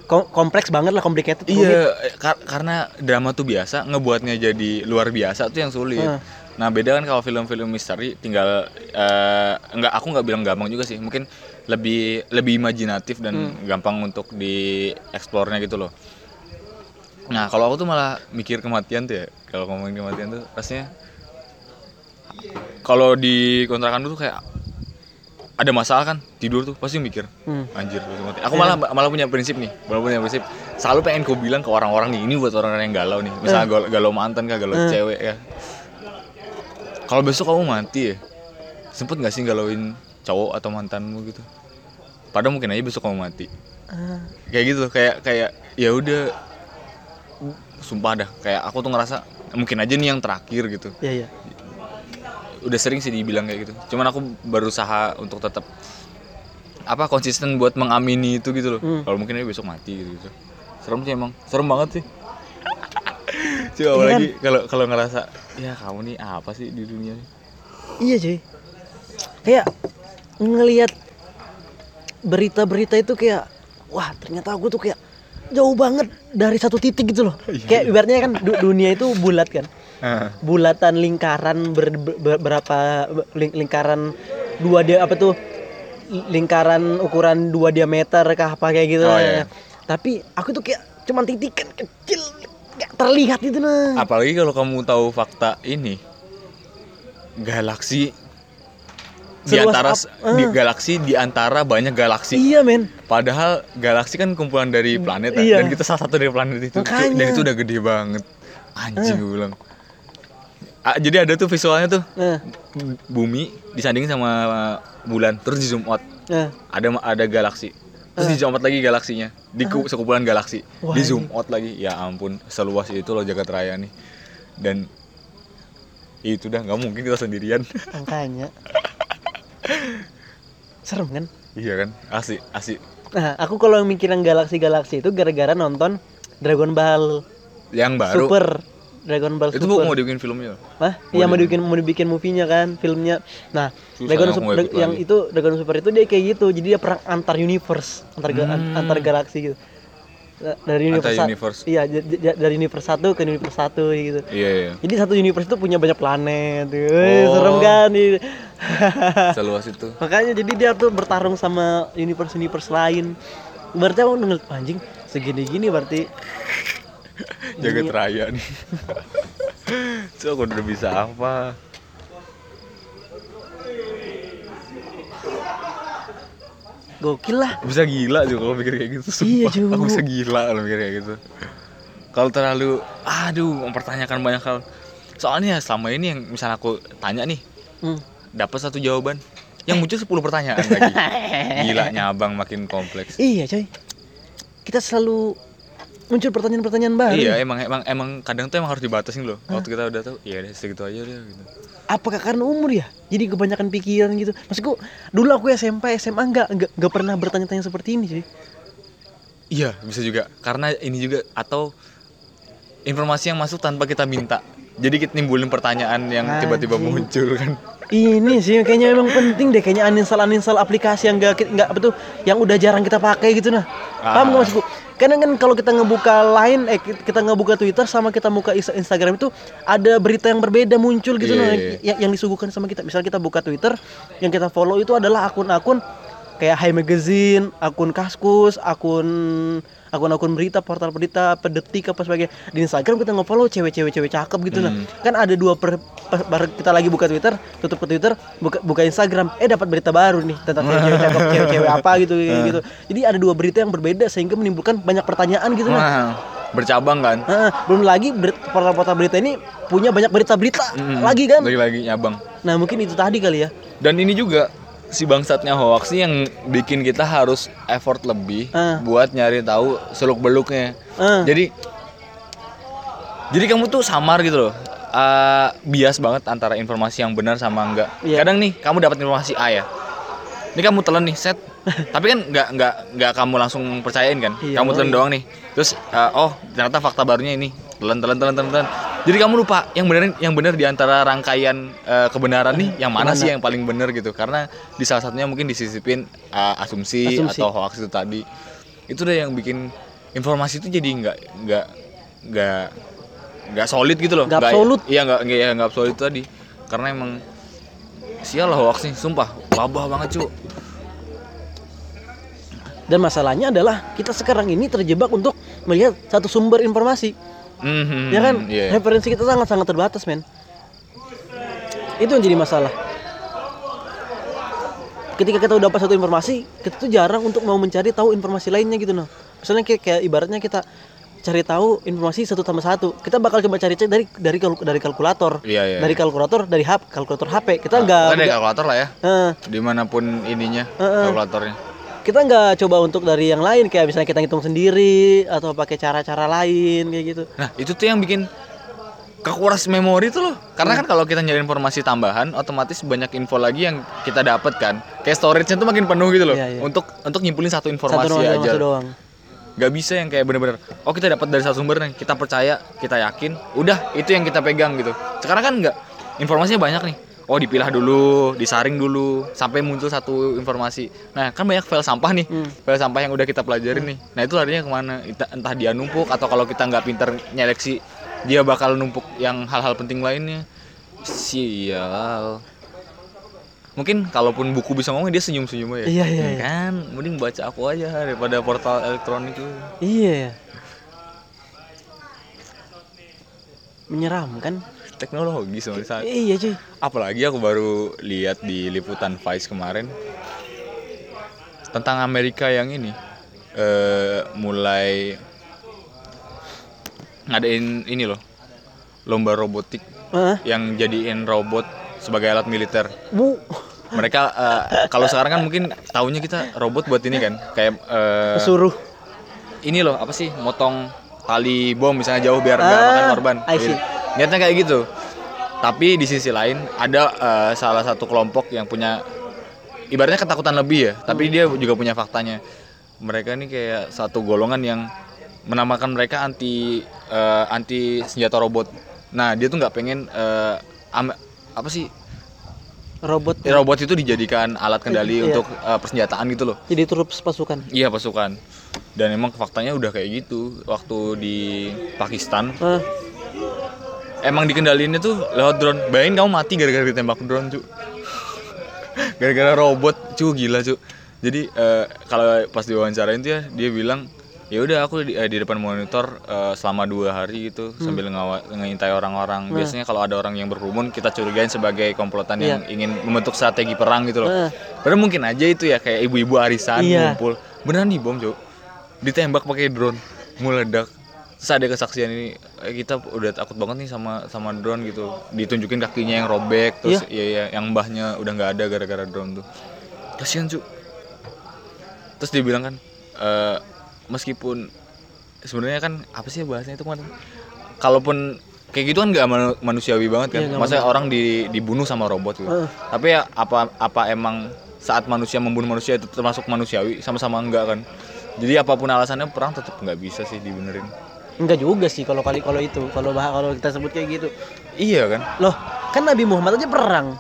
Kom- kompleks banget lah complicated. Iya, kar- karena drama tuh biasa, ngebuatnya jadi luar biasa tuh yang sulit. Hmm. Nah beda kan kalau film-film misteri, tinggal eh, nggak aku nggak bilang gampang juga sih, mungkin lebih lebih imajinatif dan gampang untuk dieksplornya gitu loh. Nah kalau aku tuh malah mikir kematian tuh ya, kalau ngomongin kematian tuh rasanya kalau di kontrakan tuh kayak ada masalah kan tidur tuh pasti mikir Hmm. anjir mati. aku malah malah punya prinsip nih malah punya prinsip. Selalu pengen gue bilang ke orang-orang nih ini buat orang-orang yang galau nih. Misalnya galau, galau mantan kah galau cewek ya kalau besok kamu mati ya sempet gak sih galauin cowok atau mantanmu gitu? Padahal mungkin aja besok kamu mati. Ah, kayak gitu kayak kayak ya udah sumpah dah kayak aku tuh ngerasa mungkin aja nih yang terakhir gitu. Iya iya. udah sering sih dibilang kayak gitu. Cuman aku berusaha untuk tetap apa konsisten buat mengamini itu gitu loh. Hmm. kalau mungkin aja besok mati gitu, gitu. Serem sih emang. Serem banget sih. Coba Iya. apalagi kalau kalau ngerasa ya kamu nih apa sih di dunia ini Iya cuy. Kayak ngelihat berita-berita itu kayak wah ternyata aku tuh kayak jauh banget dari satu titik gitu loh. kayak ibaratnya kan du- dunia itu bulat kan. Bulatan lingkaran ber, ber- berapa ling- lingkaran dua dia apa tuh lingkaran ukuran dua diameter kah apa kayak gitu. Oh, iya. Tapi aku tuh kayak cuman titikan kecil kayak terlihat itu nah. apalagi kalau kamu tahu fakta ini galaksi di antara di eh. galaksi di antara banyak galaksi. Iya men. padahal galaksi kan kumpulan dari planet ya, Iya. dan kita salah satu dari planet itu. Makanya. dan itu udah gede banget. Anjing gue bilang. Ah, jadi ada tuh visualnya tuh. Nah, bumi disandingin sama bulan terus di zoom out nah. ada ada galaksi. Terus di zoom out lagi galaksinya. Di ku- sekumpulan galaksi. Wah, di zoom out lagi. Ya ampun seluas itu loh jagat raya nih. Dan itu dah nggak mungkin kita sendirian. Makanya. Serem kan? iya kan asik asik Nah, aku kalau mikirin galaksi-galaksi itu gara-gara nonton Dragon Ball yang baru Super. Dragon Ball itu Super. mau dibikin filmnya Hah? Mau Iya mau dibikin. mau dibikin movie-nya kan, filmnya. Nah, Susah, Dragon Super yang lagi. itu Dragon Super itu dia kayak gitu. Jadi dia perang antar universe, antar Hmm. antar galaksi gitu. Dari universe, universe. Iya, dari universe satu ke universe satu gitu. iya iya Jadi satu universe itu punya banyak planet. Wih, Oh. serem kan? Seluas itu Makanya jadi dia tuh bertarung sama universe-universe lain. Berarti aku ngeliat anjing segini-gini berarti jagat raya nih so aku udah bisa apa gokil lah. bisa gila juga kalau mikir kayak gitu sumpah. Iya, Ju. aku bisa gila kalau mikir kayak gitu. Kalau terlalu aduh mempertanyakan banyak hal. Soalnya selama ini yang misalnya aku tanya nih Hmm. dapat satu jawaban yang muncul 10 pertanyaan lagi. Gila nyabang makin kompleks. Iya coy. Kita selalu muncul pertanyaan-pertanyaan baru. Iya emang emang emang kadang tuh emang harus dibatasin loh. Waktu kita udah tahu iya deh segitu aja deh gitu Apakah karena umur ya? Jadi kebanyakan pikiran gitu. Maksudku dulu aku SMP, SMA nggak nggak nggak pernah bertanya-tanya seperti ini cuy iya bisa juga. Karena ini juga atau informasi yang masuk tanpa kita minta. Jadi kita nimbulin pertanyaan yang tiba-tiba muncul kan. Ini sih kayaknya emang penting deh Kayaknya uninstall uninstall aplikasi yang nggak nggak tuh Yang udah jarang kita pakai gitu nah. Paham Ah. nggak maksudku? Kadang kan kalau kita ngebuka line, eh kita ngebuka Twitter sama kita buka Insta- Instagram itu ada berita yang berbeda muncul gitu Iya, nah, iya. yang, yang disuguhkan sama kita. Misal kita buka Twitter, yang kita follow itu adalah akun-akun kayak High Magazine, akun Kaskus, akun akun-akun berita, portal berita, pedetik apa sebagainya. Di Instagram kita nge-follow cewek-cewek cewek cakep gitu nah. Hmm. Kan ada dua per, per- baru kita lagi buka Twitter, tutup ke Twitter, buka buka Instagram, eh dapat berita baru nih tentang cewek cakep, cewek-cewek apa gitu kayak gitu. Jadi ada dua berita yang berbeda sehingga menimbulkan banyak pertanyaan gitu nah. Bercabang kan Heeh, belum lagi portal-portal berita ini punya banyak berita-berita Mm-mm. lagi kan. lagi-lagi nyabang Nah, mungkin itu tadi kali ya. dan ini juga si bangsatnya hoax nih yang bikin kita harus effort lebih Ah. buat nyari tahu seluk beluknya Ah. jadi jadi kamu tuh samar gitu loh Eh, bias banget antara informasi yang benar sama enggak Iya. kadang nih kamu dapat informasi A ya ini kamu telan nih set tapi kan nggak nggak nggak kamu langsung percayain kan? Iya, kamu telan iya. doang nih. Terus eh, oh ternyata fakta barunya ini. Telan telan telan telan jadi kamu lupa yang benar yang benar di antara rangkaian eh, kebenaran nih yang mana Mana? sih yang paling benar gitu? Karena di salah satunya mungkin disisipin eh, asumsi, Asumsi. atau hoax itu tadi. Itu deh yang bikin informasi itu jadi nggak nggak nggak nggak solid gitu loh. Nggak absolut. iya nggak nggak ya, nggak absolut tadi. Karena emang sial lah hoax nih sumpah. Wabah banget cu Dan masalahnya adalah kita sekarang ini terjebak untuk melihat satu sumber informasi. Mhm, ya kan? iya. Referensi kita sangat-sangat terbatas, men. Itu yang jadi masalah. Ketika kita udah dapat satu informasi, kita tuh jarang untuk mau mencari tahu informasi lainnya gitu nah. Misalnya kayak, kayak ibaratnya kita cari tahu informasi satu tambah satu. Kita bakal coba cari cek dari dari kalku- dari kalkulator. Iya, iya. Dari kalkulator, dari HP, kalkulator HP. Kita Nah, nggak kan ada nggak- kalkulator lah ya eh, di mana pun ininya Heeh. kalkulatornya kita nggak coba untuk dari yang lain kayak misalnya kita ngitung sendiri atau pakai cara-cara lain kayak gitu. nah itu tuh yang bikin kekuras memori tuh loh karena Hmm. kan kalau kita nyari informasi tambahan otomatis banyak info lagi yang kita dapat kan kayak storage-nya tuh makin penuh gitu loh Iya, iya. untuk untuk nyimpulin satu Satu informasi doang, aja satu doang. nggak bisa yang kayak bener-bener oh kita dapat dari satu sumber nih kita percaya kita yakin udah itu yang kita pegang gitu sekarang kan nggak informasinya banyak nih oh dipilah dulu disaring dulu sampai muncul satu informasi nah kan banyak file sampah nih Hmm. file sampah yang udah kita pelajarin nih nah itu larinya ke mana Entah- dia numpuk atau kalau kita nggak pinter nyeleksi dia bakal numpuk yang hal-hal penting lainnya sial mungkin kalaupun buku bisa ngomong dia senyum-senyum aja Iya, iya, iya. kan mending baca aku aja daripada portal elektronik itu Iya. ya. menyeramkan. Teknologi sebenarnya Iya cuy. apalagi aku baru lihat di liputan Vice kemarin tentang Amerika yang ini eh mulai ngadain ini loh lomba robotik Hah? yang jadiin robot sebagai alat militer Bu. mereka eh, kalau sekarang kan mungkin tahunya kita robot buat ini kan kayak eh, Suruh. ini loh apa sih motong tali bom misalnya jauh biar nggak Ah, makan korban I see. Gitu. Niatnya kayak gitu tapi di sisi lain ada eh, salah satu kelompok yang punya ibaratnya ketakutan lebih ya tapi dia juga punya faktanya mereka ini kayak satu golongan yang menamakan mereka anti eh, anti senjata robot nah dia tuh nggak pengen am- apa sih Robot. robot itu dijadikan alat kendali Iya. untuk eh, persenjataan gitu loh Jadi turut pasukan. Iya pasukan. Dan emang faktanya udah kayak gitu waktu di Pakistan. Hah? Emang dikendaliinnya tuh lewat drone. Bayangin kamu mati gara-gara ditembak drone, cu. gara-gara robot, cu gila, cu. Jadi eh, kalau pas diwawancarain tuh ya dia bilang ya udah aku di, eh, di depan monitor eh, selama dua hari gitu sambil ngawa, ngintai orang-orang. Biasanya kalau ada orang yang berkerumun kita curigain sebagai komplotan yang ingin membentuk strategi perang gitu loh. Heeh. Padahal mungkin aja itu ya kayak ibu-ibu arisan Iya. ngumpul. Beneran dibom, Cuk. Ditembak pakai drone, meledak. Terus ada kesaksian ini eh, kita udah takut banget nih sama sama drone gitu. Ditunjukin kakinya yang robek terus iya iya yang mbahnya udah nggak ada gara-gara drone tuh. Kasihan, Cuk. Terus dia bilang kan eh, meskipun sebenarnya kan apa sih bahasanya itu kemarin? Kalaupun kayak gitu kan nggak manu- manusiawi banget kan. Iya, nggak Masa orang di, dibunuh sama robot gitu. Heeh. Tapi ya apa apa emang saat manusia membunuh manusia itu termasuk manusiawi sama-sama enggak kan? Jadi apa pun alasannya perang tetap nggak bisa sih dibenerin. Enggak juga sih kalau kali kalau itu. Kalau bah kalau kita sebut kayak gitu. Iya kan? Loh, kan Nabi Muhammad aja perang.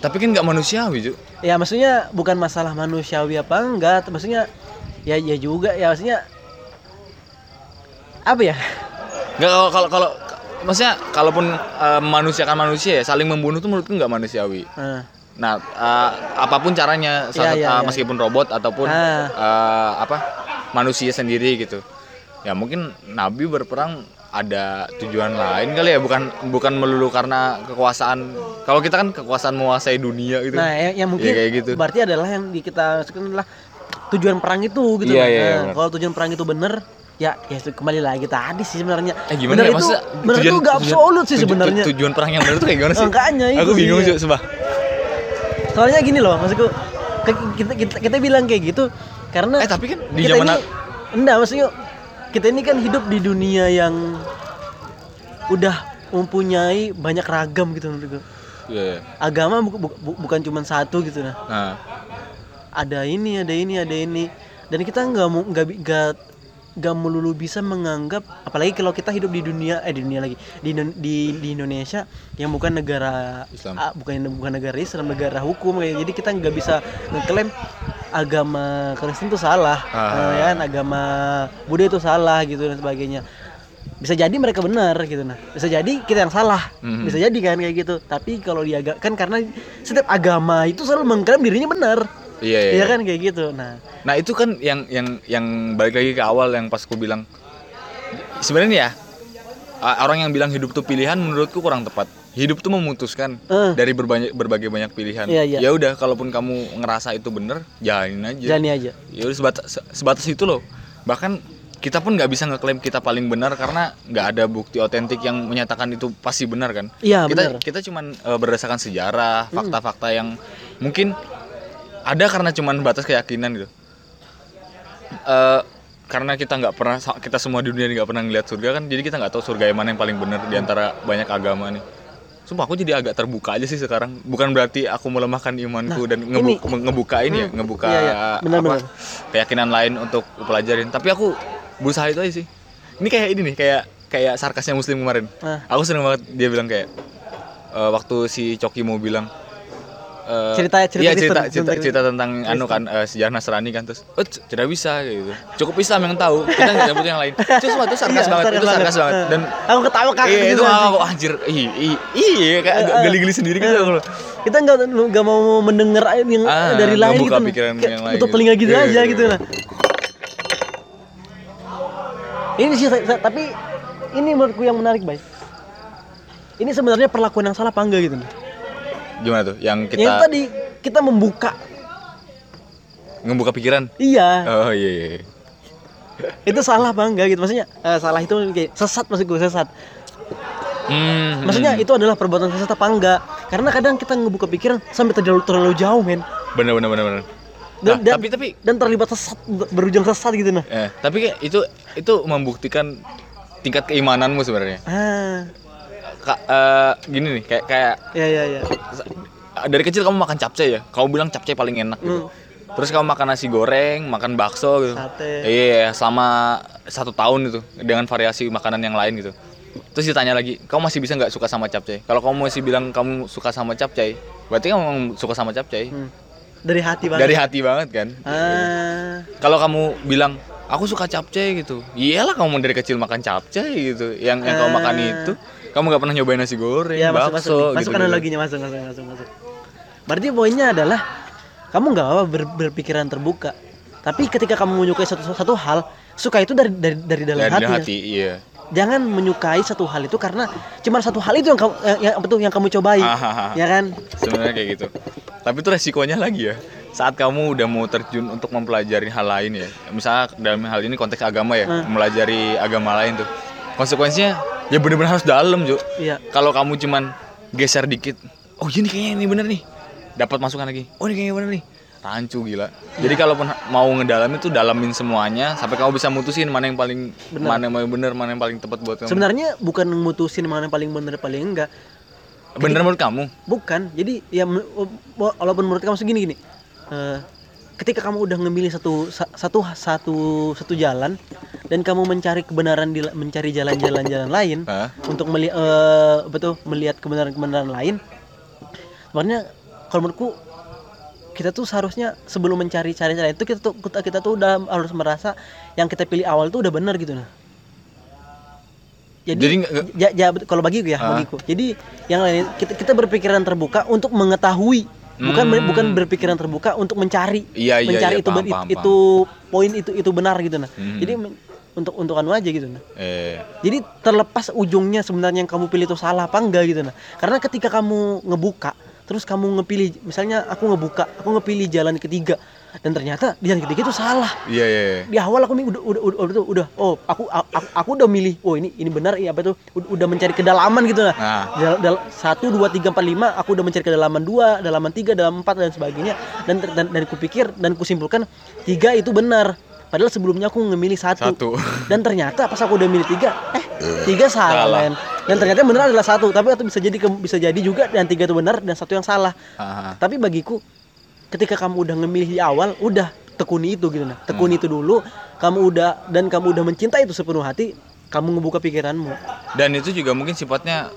Tapi kan nggak manusiawi, Cuk. Ya maksudnya bukan masalah manusiawi apa enggak, maksudnya ya ya juga ya maksudnya apa ya? Nggak kalau kalau kalau maksudnya kalaupun eh, manusia kan manusia ya saling membunuh tuh menurutku nggak manusiawi. Nah, Nah, eh, apa pun caranya, salah- Iya, iya, eh, iya. meskipun robot ataupun Ah. eh, apa manusia sendiri gitu, ya mungkin Nabi berperang ada tujuan lain kali ya, bukan bukan melulu karena kekuasaan. Kalau kita kan kekuasaan menguasai dunia gitu. nah yang, yang mungkin Iya, kayak gitu. berarti adalah yang di kita maksudkan adalah tujuan perang itu gitu. Iya, Nah, iya, iya, benar. kalau tujuan perang itu bener ya ya itu kembali lagi tadi sih sebenarnya. Eh gimana bener ya itu, maksudnya? bener itu gak absolut sih sebenarnya. tu- tujuan perang yang benar tuh kayak gimana sih? Makanya itu Aku bingung sih, sumpah. Soalnya gini loh, maksudku ke- kita, kita kita bilang kayak gitu karena Eh, tapi kan di kita zaman ini enggak maksudnya kita ini kan hidup di dunia yang udah mempunyai banyak ragam gitu menurutku. Iya, iya. Agama bu- bu- bu- bukan cuma satu gitu nah. Nah, Ada ini, ada ini, ada ini. Dan kita nggak mau nggak nggak melulu bisa menganggap apalagi kalau kita hidup di dunia eh di dunia lagi di di, di Indonesia yang bukan negara Islam. ah, bukan bukan negara Islam negara hukum kayak jadi kita nggak bisa ngeklaim agama Kristen itu salah Ah. ya kan agama Buddha itu salah gitu dan sebagainya bisa jadi mereka benar gitu nah bisa jadi kita yang salah Mhm. bisa jadi kan kayak gitu tapi kalau di aga- kan karena setiap agama itu selalu mengklaim dirinya benar iya, iya. Iya kan kayak gitu nah Nah itu kan yang yang yang balik lagi ke awal yang pas aku bilang sebenarnya ya orang yang bilang hidup tuh pilihan menurutku kurang tepat. Hidup tuh memutuskan Eh. dari berbanyak berbagai banyak pilihan. Iya, iya. Ya udah kalaupun kamu ngerasa itu bener jalanin aja. jalani aja Ya udah sebatas sebatas itu loh. Bahkan kita pun nggak bisa ngeklaim kita paling benar karena nggak ada bukti otentik yang menyatakan itu pasti benar kan. Iya, kita benar. kita cuman eh, berdasarkan sejarah, fakta-fakta yang mungkin ada karena cuman batas keyakinan gitu. Eh, karena kita nggak pernah kita semua di dunia ini nggak pernah ngeliat surga kan, jadi kita nggak tahu surga yang mana yang paling benar di antara banyak agama nih. Sumpah aku jadi agak terbuka aja sih sekarang. Bukan berarti aku melemahkan imanku dan ngebu- ini- ngebuka ini ya, ngebuka iya, iya. Benar, apa, benar. keyakinan lain untuk pelajarin. Tapi aku berusaha itu aja sih. Ini kayak ini nih, kayak kayak sarkasnya Muslim kemarin. Ah. Aku seneng banget dia bilang kayak eh, waktu si Coki mau bilang eh, Cerita- cerita iya, Kristen, cerita, cerita, tentang- cerita tentang anu kan eh, sejarah Nasrani kan terus oh tidak bisa gitu. Cukup Islam yang tahu. Kita nggak butuh yang lain. Semua itu sarkas Iya, banget itu sarkas banget. dan aku ketawa kakak iya gitu itu aku anjir ih iya kayak Eh, geli-geli sendiri gitu aku kita nggak nggak mau mendengar yang Ah, dari lain buka gitu pikiran yang lain tutup gitu. telinga gitu Iya, aja iya, gitu iya. nah ini sih tapi ini menurutku yang menarik, Bay. Ini sebenarnya perlakuan yang salah apa enggak gitu. Gimana tuh? Yang kita Yang tadi kita membuka. ngebuka pikiran. Iya, Oh iya. iya. itu salah apa enggak gitu. Maksudnya eh, salah itu kayak sesat maksud gue sesat. Hmm, Maksudnya hmm. itu adalah perbuatan sesat apa enggak? Karena kadang kita ngebuka pikiran sampai terlalu terlalu jauh, men. bener bener bener bener. Dan, Nah, dan, tapi tapi dan terlibat sesat berujung sesat gitu nah. eh, tapi itu itu membuktikan tingkat keimananmu sebenarnya. Ah, Ka, eh, gini nih kayak kayak ya ya ya. dari kecil kamu makan capcay ya. Kamu bilang capcay paling enak gitu. Hmm. Terus kamu makan nasi goreng, makan bakso gitu. Sate. Iya, selama satu tahun itu dengan variasi makanan yang lain gitu. Terus ditanya lagi, kamu masih bisa nggak suka sama capcay? Kalau kamu masih bilang kamu suka sama capcay, berarti kamu memang suka sama capcay. Hmm. Dari hati banget. Dari hati banget kan. Ah, Kalau kamu bilang aku suka capcay gitu, iyalah kamu dari kecil makan capcay gitu. Yang yang kamu makan Ah. itu, kamu nggak pernah nyobain nasi goreng, ya masuk masuk. bakso nih. Masuk gitu. analoginya masuk masuk masuk masuk. Berarti poinnya adalah kamu nggak apa ber, berpikiran terbuka. Tapi ketika kamu menyukai satu satu hal, suka itu dari dari dari dalam Dari hati. hati, iya. Jangan menyukai satu hal itu karena cuma satu hal itu yang kamu yang, yang tuh yang kamu cobai. Ah, Ya kan? Sebenarnya kayak gitu. Tapi itu resikonya lagi ya. Saat kamu udah mau terjun untuk mempelajari hal lain ya. Misalnya dalam hal ini konteks agama ya, Hmm. mempelajari agama lain tuh. Konsekuensinya ya bener-bener harus dalam, Jo. Iya. Kalau kamu cuman geser dikit, oh ini kayaknya ini bener nih. Dapat masukan lagi. Oh ini kayaknya bener nih. Rancu gila. Jadi kalaupun mau ngedalamin tuh dalamin semuanya sampai kamu bisa mutusin mana yang paling Bener. mana yang paling bener, mana yang paling tepat buat kamu. Sebenarnya bukan mutusin mana yang paling benar paling enggak. bener menurut kamu? Bukan. Jadi ya walaupun menurut kamu segini gini. eh, ketika kamu udah ngemilih satu sa- satu satu satu jalan dan kamu mencari kebenaran di mencari jalan-jalan jalan lain Hah? untuk melihat eh, betul melihat kebenaran-kebenaran lain. Sebenarnya kalau menurutku kita tuh seharusnya sebelum mencari cari cara itu kita tuh kita, kita tuh udah harus merasa yang kita pilih awal tuh udah benar gitu nah. Jadi, Jadi ja- ja- kalau bagiku ya, Ah. bagiku. Jadi yang lain kita, kita berpikiran terbuka untuk mengetahui, bukan Hmm. bukan berpikiran terbuka untuk mencari. Iya, iya, mencari iya, itu paham, paham, itu poin itu itu benar gitu nah. Hmm. Jadi untuk untuk anu aja gitu nah. Eh, Jadi terlepas ujungnya sebenarnya yang kamu pilih itu salah apa enggak gitu nah. Karena ketika kamu ngebuka, terus kamu ngepilih misalnya aku ngebuka, aku ngepilih jalan ketiga dan ternyata di jalan ketiga itu salah. iya iya. iya. Di awal aku udah udah udah, udah, udah oh aku, aku aku udah milih oh ini ini benar iya apa itu udah, mencari kedalaman gitu nah. Nah, Dal, dal- satu dua tiga empat lima aku udah mencari kedalaman dua dalaman tiga dalam empat dan sebagainya dan dan, dan kupikir dan kusimpulkan tiga itu benar padahal sebelumnya aku ngemilih satu, Satu. dan ternyata pas aku udah milih tiga eh tiga salah, Salah. men. dan ternyata yang benar adalah satu tapi itu bisa jadi bisa jadi juga dan tiga itu benar dan satu yang salah Ah, tapi bagiku ketika kamu udah ngemilih di awal udah tekuni itu gitu nah tekuni Hmm. itu dulu kamu udah dan kamu udah mencintai itu sepenuh hati kamu ngebuka pikiranmu dan itu juga mungkin sifatnya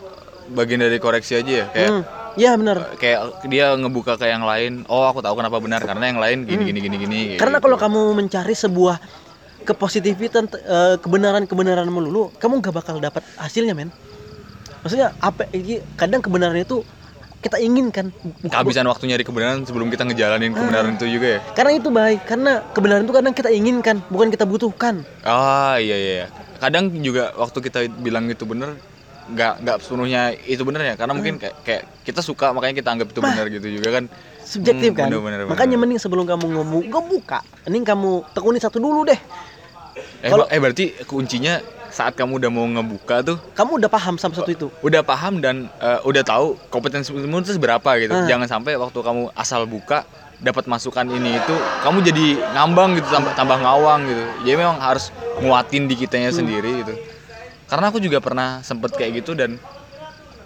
bagian dari koreksi aja ya kayak hmm. ya benar kayak dia ngebuka ke yang lain oh aku tahu kenapa benar karena yang lain gini gini gini gini Hmm. Karena gitu. kalau kamu mencari sebuah kepositifitan eh, kebenaran-kebenaran melulu, kamu nggak bakal dapat hasilnya, men. Maksudnya apa ini kadang kebenaran itu kita inginkan. Kehabisan waktu nyari kebenaran sebelum kita ngejalanin kebenaran itu juga ya Karena itu baik, karena kebenaran itu kadang kita inginkan, bukan kita butuhkan. ah iya iya iya. kadang juga waktu kita bilang itu benar nggak nggak sepenuhnya itu benar ya karena mungkin kayak, kayak kita suka makanya kita anggap itu benar gitu juga kan Subjektif Hmm, kan. bener, bener, Makanya bener. mending sebelum kamu ngemu ngebuka, mending kamu tekuni satu dulu deh. eh, Kalau- eh berarti kuncinya saat kamu udah mau ngebuka tuh Kamu udah paham sama satu itu. udah paham dan eh, udah tahu kompetensimu itu seberapa gitu. Ah. Jangan sampai waktu kamu asal buka dapat masukan ini itu kamu jadi ngambang gitu tambah tambah ngawang gitu. Jadi memang harus nguatin di kitanya Hmm. sendiri gitu. Karena aku juga pernah sempet kayak gitu dan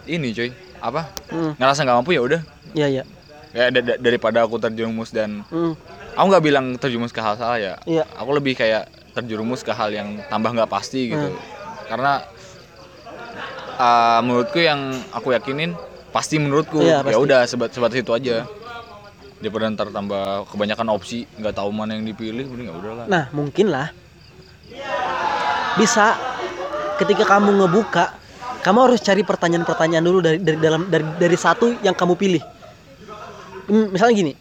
ini cuy apa Hmm. ngerasa nggak mampu ya udah Iya, iya. ya da- da- daripada aku terjerumus dan Hmm. Aku nggak bilang terjerumus ke hal salah ya. Iya. aku lebih kayak terjerumus ke hal yang tambah nggak pasti gitu. Hmm. karena uh, menurutku yang aku yakinin pasti menurutku. Iya, ya udah sebat sebatas itu aja. Daripada ntar tambah kebanyakan opsi nggak tahu mana yang dipilih mending ya udahlah. Nah, mungkin lah. Bisa ketika kamu ngebuka, kamu harus cari pertanyaan-pertanyaan dulu dari dari dalam dari dari satu yang kamu pilih. Hmm, misalnya gini,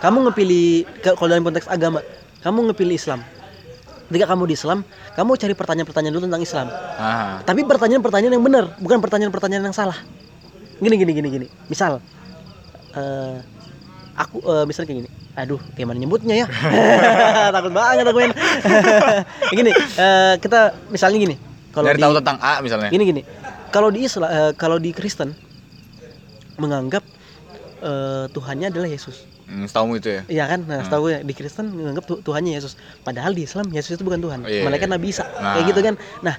kamu ngepilih kalau dalam konteks agama, kamu ngepilih Islam. ketika kamu di Islam kamu cari pertanyaan-pertanyaan dulu tentang Islam. Ah. tapi pertanyaan-pertanyaan yang benar bukan pertanyaan-pertanyaan yang salah. Gini gini gini gini. Misal eh aku eh, misal kayak gini. Aduh kayak mana nyebutnya ya? Takut banget aku main gini eh, kita misalnya gini. Kalau Dari di tahu tentang A misalnya. gini gini. Kalau di Islam eh, kalau di Kristen menganggap eh, Tuhannya adalah Yesus Hmm, setahumu itu ya. Iya kan, nah setahu gue di Kristen menganggap Tu- Tuhannya Yesus. Padahal di Islam Yesus itu bukan Tuhan, Iya, malaikat iya. Nabi Isa, Nah. kayak gitu kan. Nah,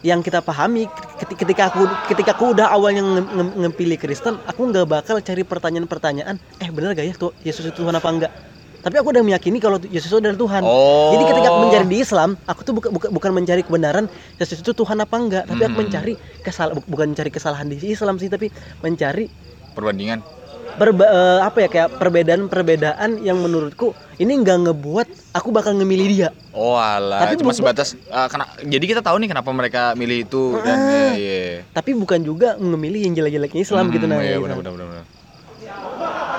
yang kita pahami keti- ketika aku ketika aku udah awalnya nge- nge- ngepilih Kristen, aku nggak bakal cari pertanyaan-pertanyaan, eh bener gak ya tuh Yesus itu Tuhan apa enggak? Tapi aku udah meyakini kalau Yesus itu adalah Tuhan. Oh. Jadi ketika aku mencari di Islam, aku tuh bukan bukan, bukan mencari kebenaran Yesus itu Tuhan apa enggak, tapi aku Hmm. mencari kesal bu- bukan mencari kesalahan di Islam sih, tapi mencari Perbandingan. Perba- eh, apa ya kayak perbedaan-perbedaan yang menurutku ini nggak ngebuat aku bakal ngemilih dia. Oh alah, Tapi cuma sebatas ah, kena, jadi kita tahu nih kenapa mereka milih itu dan Ah. ya, iya. Tapi bukan juga ngemilih yang jelek-jeleknya Islam gitu nah. Iya gitu. benar benar benar.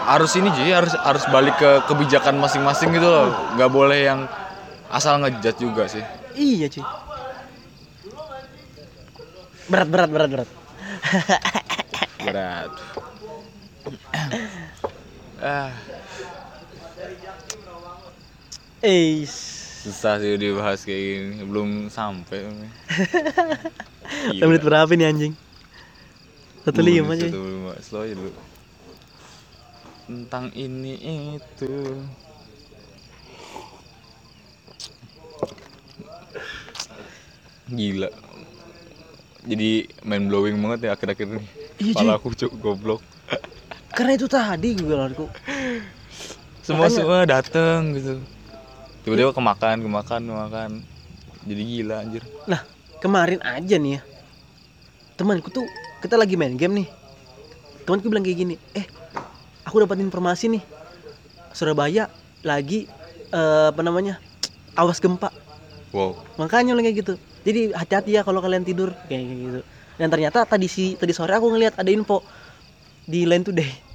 Harus ini jadi harus harus balik ke kebijakan masing-masing gitu loh. nggak boleh yang asal ngejudge juga sih. Iya cuy. Berat berat berat berat. Berat. Ah, Eh. susah sih dibahas kayak gini. Belum sampai. Menit berapa nih anjing? Satu lima aja. Satu lima. Slow aja dulu. Tentang ini itu. Gila. Jadi main blowing banget ya akhir-akhir ini. Iya, Kepala aku cuk goblok. Karena itu tadi gue aku. Semua Makanya- semua dateng gitu. Tiba-tiba kemakan, kemakan, kemakan. Jadi gila anjir. Nah kemarin aja nih ya. Temanku tuh kita lagi main game nih. Temanku bilang kayak gini, eh aku dapat informasi nih. Surabaya lagi eh, apa namanya awas gempa. Wow. Makanya kayak gitu. Jadi hati-hati ya kalau kalian tidur kayak gitu. Dan ternyata tadi si tadi sore aku ngelihat ada info di Line Today.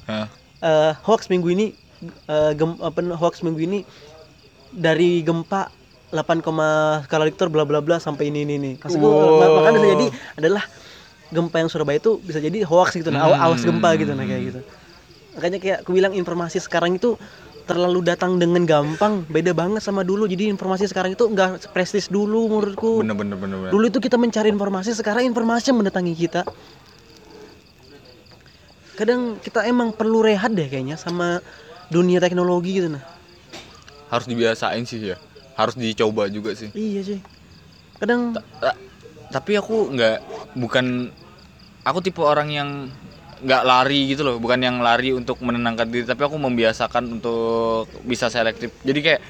Eh, hoax minggu ini eh, gem, apa hoax minggu ini dari gempa 8, skala Richter bla bla bla sampai ini ini ini. Maksud Wow. ma- makanya bisa jadi adalah gempa yang Surabaya itu bisa jadi hoax gitu nah, aw- awas gempa gitu nah kayak gitu. Makanya kayak aku bilang informasi sekarang itu terlalu datang dengan gampang, beda banget sama dulu. Jadi informasi sekarang itu enggak prestis dulu menurutku. Bener bener bener bener. Dulu itu kita mencari informasi, sekarang informasi yang mendatangi kita. Kadang kita emang perlu rehat deh kayaknya sama dunia teknologi gitu nah. Harus dibiasain sih ya. Harus dicoba juga sih. Iya sih. Kadang Ta- tapi aku nggak bukan aku tipe orang yang nggak lari gitu loh bukan yang lari untuk menenangkan diri tapi aku membiasakan untuk bisa selektif jadi kayak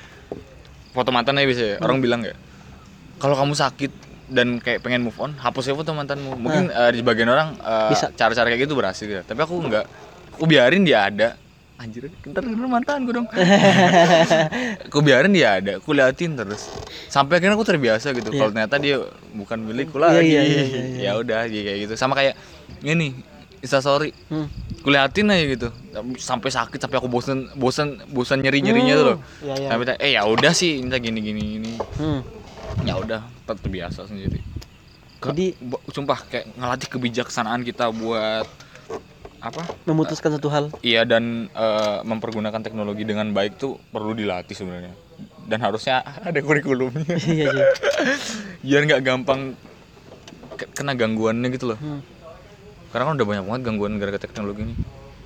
foto mantan aja bisa ya orang bilang ya kalau kamu sakit dan kayak pengen move on hapus foto mantanmu. Mungkin eh, di sebagian orang eh, Bisa. cara-cara kayak gitu berhasil ya tapi aku nggak aku biarin dia ada. Anjir ntar denger mantan gue dong. Aku biarin dia ada aku liatin terus. Sampai akhirnya aku terbiasa gitu. Iya. kalau ternyata dia bukan milikku lagi. Iya, iya, iya, iya. ya udah kayak gitu. Sama kayak ini instastory. Hmm. kuliatin aja gitu. Sampai sakit sampai aku bosen bosen bosan nyeri nyerinya tuh loh. Iya, iya. sampai eh ya udah sih minta gini gini gini. Hmm. Ya udah ter- terbiasa sendiri Ke- Jadi- sumpah kayak ngelatih kebijaksanaan kita buat apa Memutuskan satu hal. iya dan eh, mempergunakan teknologi dengan baik tuh perlu dilatih sebenarnya dan harusnya ada kurikulumnya iya sih. biar nggak gampang ke- kena gangguannya gitu loh Hmm. karena kan udah banyak banget gangguan gara-gara teknologi ini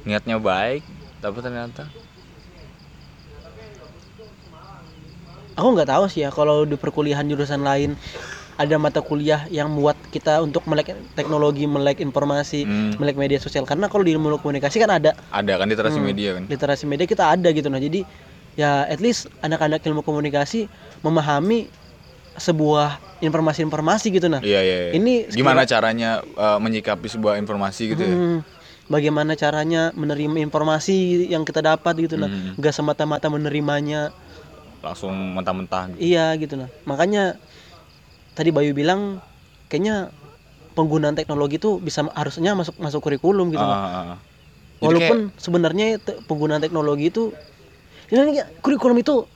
niatnya baik tapi ternyata Aku nggak tahu sih ya kalau di perkuliahan jurusan lain ada mata kuliah yang muat kita untuk melek teknologi, melek informasi, Hmm. melek media sosial. Karena kalau di ilmu komunikasi kan ada ada kan literasi Hmm. media kan literasi media kita ada gitu nah jadi ya at least anak-anak ilmu komunikasi memahami sebuah informasi-informasi gitu nah iya iya, iya. Ini gimana caranya eh, menyikapi sebuah informasi gitu ya Hmm, bagaimana caranya menerima informasi yang kita dapat gitu nah Hmm. nggak semata-mata menerimanya langsung mentah-mentah gitu iya gitu nah makanya tadi Bayu bilang kayaknya penggunaan teknologi itu bisa harusnya masuk masuk kurikulum gitu Ah, nah. ah, ah. Kayak- Walaupun sebenarnya te- penggunaan teknologi itu ini kurikulum itu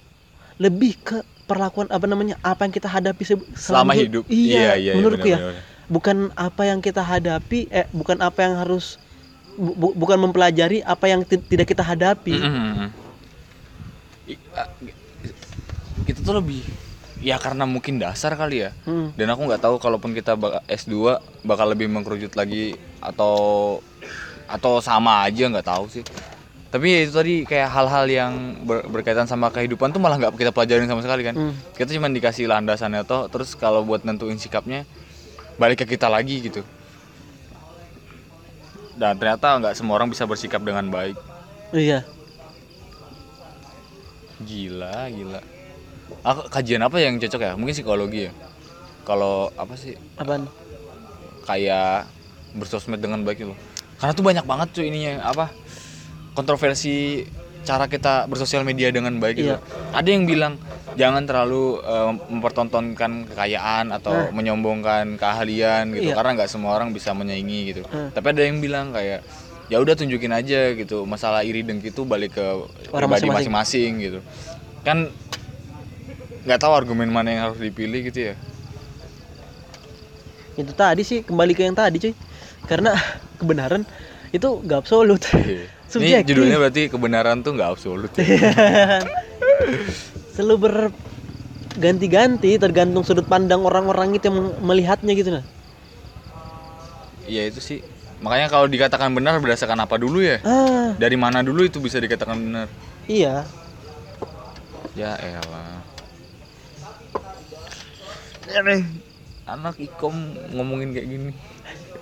lebih ke perlakuan apa namanya apa yang kita hadapi se- Selama hi- hidup. iya, Iya, iya, menurutku benar, ya benar, benar. bukan apa yang kita hadapi eh bukan apa yang harus bu- bu- bukan mempelajari apa yang ti- tidak kita hadapi Mm-mm. I- a- Kita tuh lebih ya karena mungkin dasar kali ya. Hmm. Dan aku nggak tahu kalaupun kita bak- S2 bakal lebih mengkerucut lagi atau atau sama aja nggak tahu sih. Tapi ya itu tadi kayak hal-hal yang ber- berkaitan sama kehidupan tuh malah nggak kita pelajarin sama sekali kan. Hmm. Kita cuma dikasih landasannya toh, terus kalau buat nentuin sikapnya balik ke kita lagi gitu. Dan ternyata nggak semua orang bisa bersikap dengan baik. iya Gila, gila. Ah, kajian apa yang cocok ya? Mungkin psikologi ya. Kalau apa sih apaan kayak bersosmed dengan baik itu. Karena tuh banyak banget tuh ininya apa? Kontroversi cara kita bersosial media dengan baik gitu. Iya. Ada yang bilang jangan terlalu eh, mempertontonkan kekayaan atau menyombongkan keahlian gitu Iya. karena nggak semua orang bisa menyaingi gitu. Hmm. Tapi ada yang bilang kayak ya udah tunjukin aja gitu. Masalah iri dengki itu balik ke Orang pribadi masing-masing gitu. Kan nggak tahu argumen mana yang harus dipilih gitu ya. itu tadi sih kembali ke yang tadi cuy karena kebenaran itu gak absolut Ini subjektif judulnya berarti kebenaran tuh nggak absolut. ya. selalu berganti-ganti tergantung sudut pandang orang-orang itu yang melihatnya gitu nah Iya itu sih. Makanya kalau dikatakan benar berdasarkan apa dulu ya? ah Dari mana dulu itu bisa dikatakan benar? iya Ya elah. Anak ikom ngomongin kayak gini.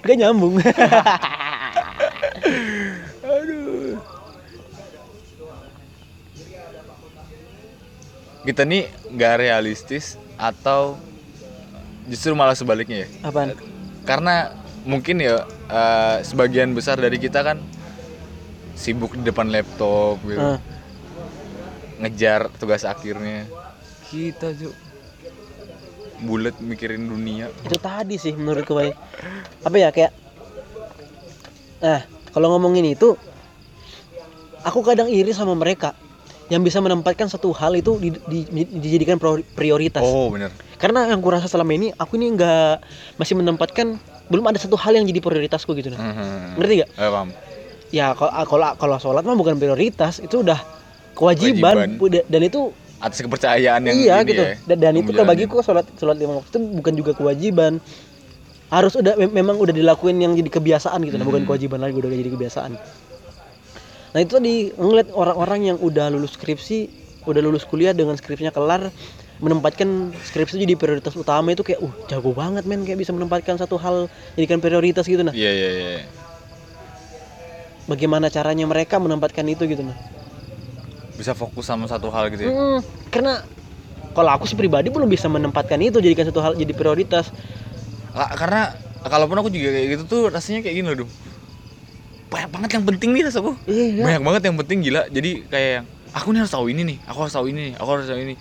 gak nyambung. Kita nih nggak realistis atau justru malah sebaliknya ya? apaan? Karena mungkin ya eh, sebagian besar dari kita kan sibuk di depan laptop gitu. Ah, ngejar tugas akhirnya. Kita tuh bulat mikirin dunia. Itu tadi sih menurutku baik apa ya kayak nah kalau ngomongin itu aku kadang iri sama mereka yang bisa menempatkan satu hal itu di- di- dijadikan priori- prioritas. Oh bener. Karena yang kurasa selama ini aku ini nggak masih menempatkan belum ada satu hal yang jadi prioritasku gitu nah Mhm. ngerti gak Eh, paham. Ya kalau kalau kalau sholat mah bukan prioritas itu udah kewajiban, Kewajiban. Da- dan itu atas kepercayaan yang iya gitu. ya, dan, dan itu menjalani. bagiku sholat sholat lima waktu itu bukan juga kewajiban. Harus udah mem- memang udah dilakuin yang jadi kebiasaan gitu. Nah bukan Hmm. kewajiban lagi udah jadi kebiasaan. Nah itu tadi ngeliat orang-orang yang udah lulus skripsi udah lulus kuliah dengan skripsinya kelar menempatkan skripsi jadi prioritas utama itu kayak uh jago banget men kayak bisa menempatkan satu hal jadikan prioritas gitu nah. Iya iya iya. Bagaimana caranya mereka menempatkan itu gitu nah bisa fokus sama satu hal gitu ya? Mm, karena kalau aku sih pribadi belum bisa menempatkan itu jadikan satu hal jadi prioritas. Ka- karena kalaupun aku juga kayak gitu tuh rasanya kayak gini loh Dum. banyak banget yang penting nih rasaku iya banyak banget yang penting gila. Jadi kayak yang, aku nih harus tahu ini nih aku harus tahu ini nih aku harus tahu ini.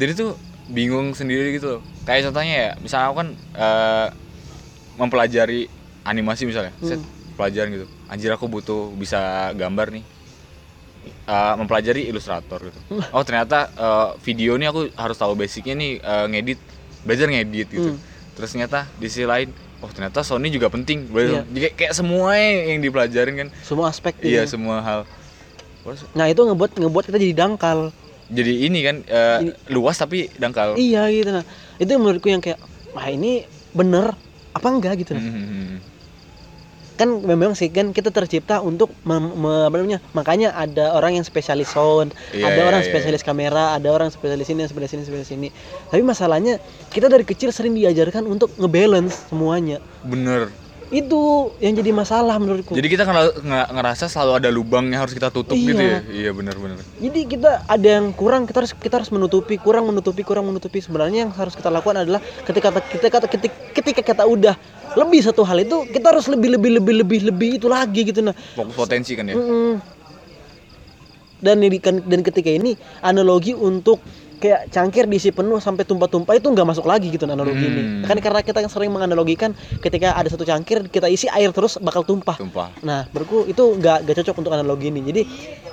Jadi tuh bingung sendiri gitu loh. Kayak contohnya ya misalnya aku kan eh, mempelajari animasi misalnya set pelajaran gitu. Anjir aku butuh bisa gambar nih Eh, mempelajari ilustrator gitu oh ternyata eh, video nih aku harus tahu basicnya nih eh, ngedit belajar ngedit gitu Hmm. terus ternyata di sisi lain oh ternyata Sony juga penting Iya. belajar kayak, kayak semua yang dipelajarin kan semua aspek Iya gitu. semua hal. Nah itu ngebuat ngebuat kita jadi dangkal Jadi ini kan eh, luas tapi dangkal. iya gitu nah itu menurutku yang kayak wah ini bener apa enggak gitu nah. Hmm. Kan memang sih kan kita tercipta untuk mem- me- apa namanya makanya ada orang yang spesialis sound Iya, ada iya, orang iya. spesialis kamera ada orang spesialis ini spesialis ini spesialis ini tapi masalahnya kita dari kecil sering diajarkan untuk ngebalance semuanya Bener. itu yang jadi masalah menurutku Jadi kita ngera- nge- ngerasa selalu ada lubang yang harus kita tutup gitu Iya. ya. Iya bener-bener. Jadi kita ada yang kurang, kita harus kita harus menutupi, kurang menutupi, kurang menutupi. Sebenarnya yang harus kita lakukan adalah ketika kita ketika, ketika kita udah lebih satu hal itu, kita harus lebih lebih lebih lebih lebih itu lagi gitu nah. Fokus potensi kan ya. Mm-mm. Dan ini kan dan ketika ini analogi untuk kayak cangkir diisi penuh sampai tumpah-tumpah itu nggak masuk lagi gitu nah, analogi Hmm. ini. Kan karena kita sering menganalogikan ketika ada satu cangkir kita isi air terus bakal tumpah. Tumpah. Nah, menurutku itu nggak nggak cocok untuk analogi ini. Jadi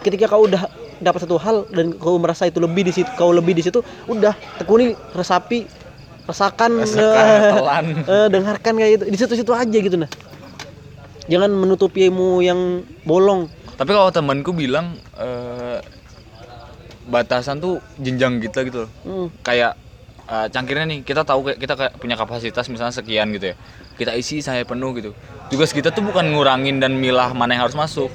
ketika kau udah dapat satu hal dan kau merasa itu lebih di situ kau lebih di situ udah tekuni resapi rasakan Rasakan, eh, telan. eh, dengarkan kayak gitu di situ-situ aja gitu nah jangan menutupi ilmu yang bolong Tapi kalau temanku bilang eh, batasan tuh jenjang kita gitu loh. Hmm. Kayak eh, cangkirnya nih kita tahu kayak kita kayak punya kapasitas misalnya sekian gitu ya. Kita isi saya penuh gitu. Tugas kita tuh bukan ngurangin dan milah mana yang harus masuk.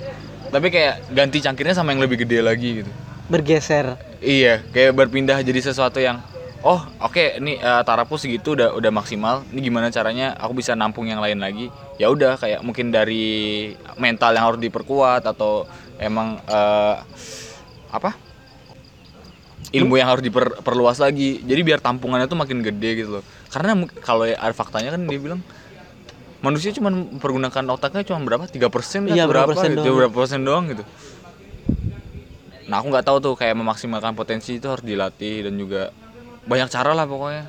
Tapi kayak ganti cangkirnya sama yang lebih gede lagi gitu. bergeser Iya, kayak berpindah jadi sesuatu yang oh oke ini eh, tarafku segitu udah udah maksimal. Ini gimana caranya aku bisa nampung yang lain lagi? Ya udah kayak mungkin dari mental yang harus diperkuat atau emang eh, apa? ilmu yang harus diperluas lagi. Jadi biar tampungannya tuh makin gede gitu loh. Karena kalau ya ada faktanya kan dia bilang manusia cuma mempergunakan otaknya cuma berapa? 3% persen Iya, berapa berapa persen gitu, doang. berapa persen doang gitu. Nah aku nggak tahu tuh kayak memaksimalkan potensi itu harus dilatih dan juga banyak cara lah pokoknya.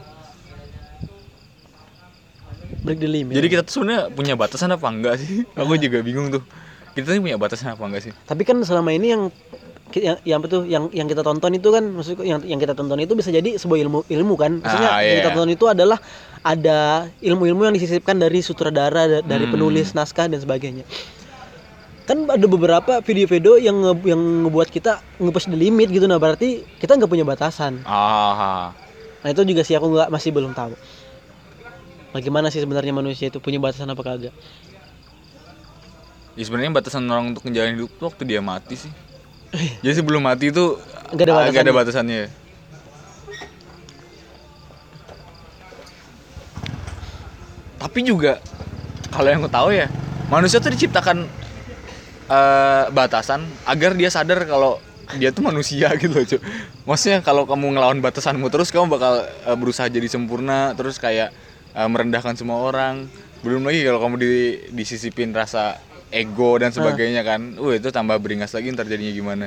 break the limit Jadi kita tuh sebenarnya punya batasan apa enggak sih? Aku juga bingung tuh. Kita tuh punya batasan apa enggak sih? tapi kan selama ini yang yang yang apa tuh yang yang kita tonton itu kan maksudku yang yang kita tonton itu bisa jadi sebuah ilmu ilmu kan maksudnya Ah, yang iya. kita tonton itu adalah ada ilmu-ilmu yang disisipkan dari sutradara da- dari Hmm. penulis naskah dan sebagainya kan ada beberapa video-video yang nge, yang ngebuat kita ngepush the limit gitu nah berarti kita nggak punya batasan Ah, nah itu juga sih aku nggak masih belum tahu bagaimana sih sebenarnya manusia itu punya batasan apa kagak ya sebenarnya batasan orang untuk menjalani hidup tuh waktu dia mati sih. Jadi sebelum mati itu Nggak ada nggak ada batasannya. batasannya. Tapi juga kalau yang aku tahu ya manusia tuh diciptakan eh, batasan agar dia sadar kalau dia tuh manusia gitu loh cuy. Maksudnya kalau kamu ngelawan batasanmu terus kamu bakal eh, berusaha jadi sempurna terus kayak eh, merendahkan semua orang. Belum lagi kalau kamu di disisipin rasa ego dan sebagainya kan. Uh itu tambah beringas lagi ntar jadinya gimana.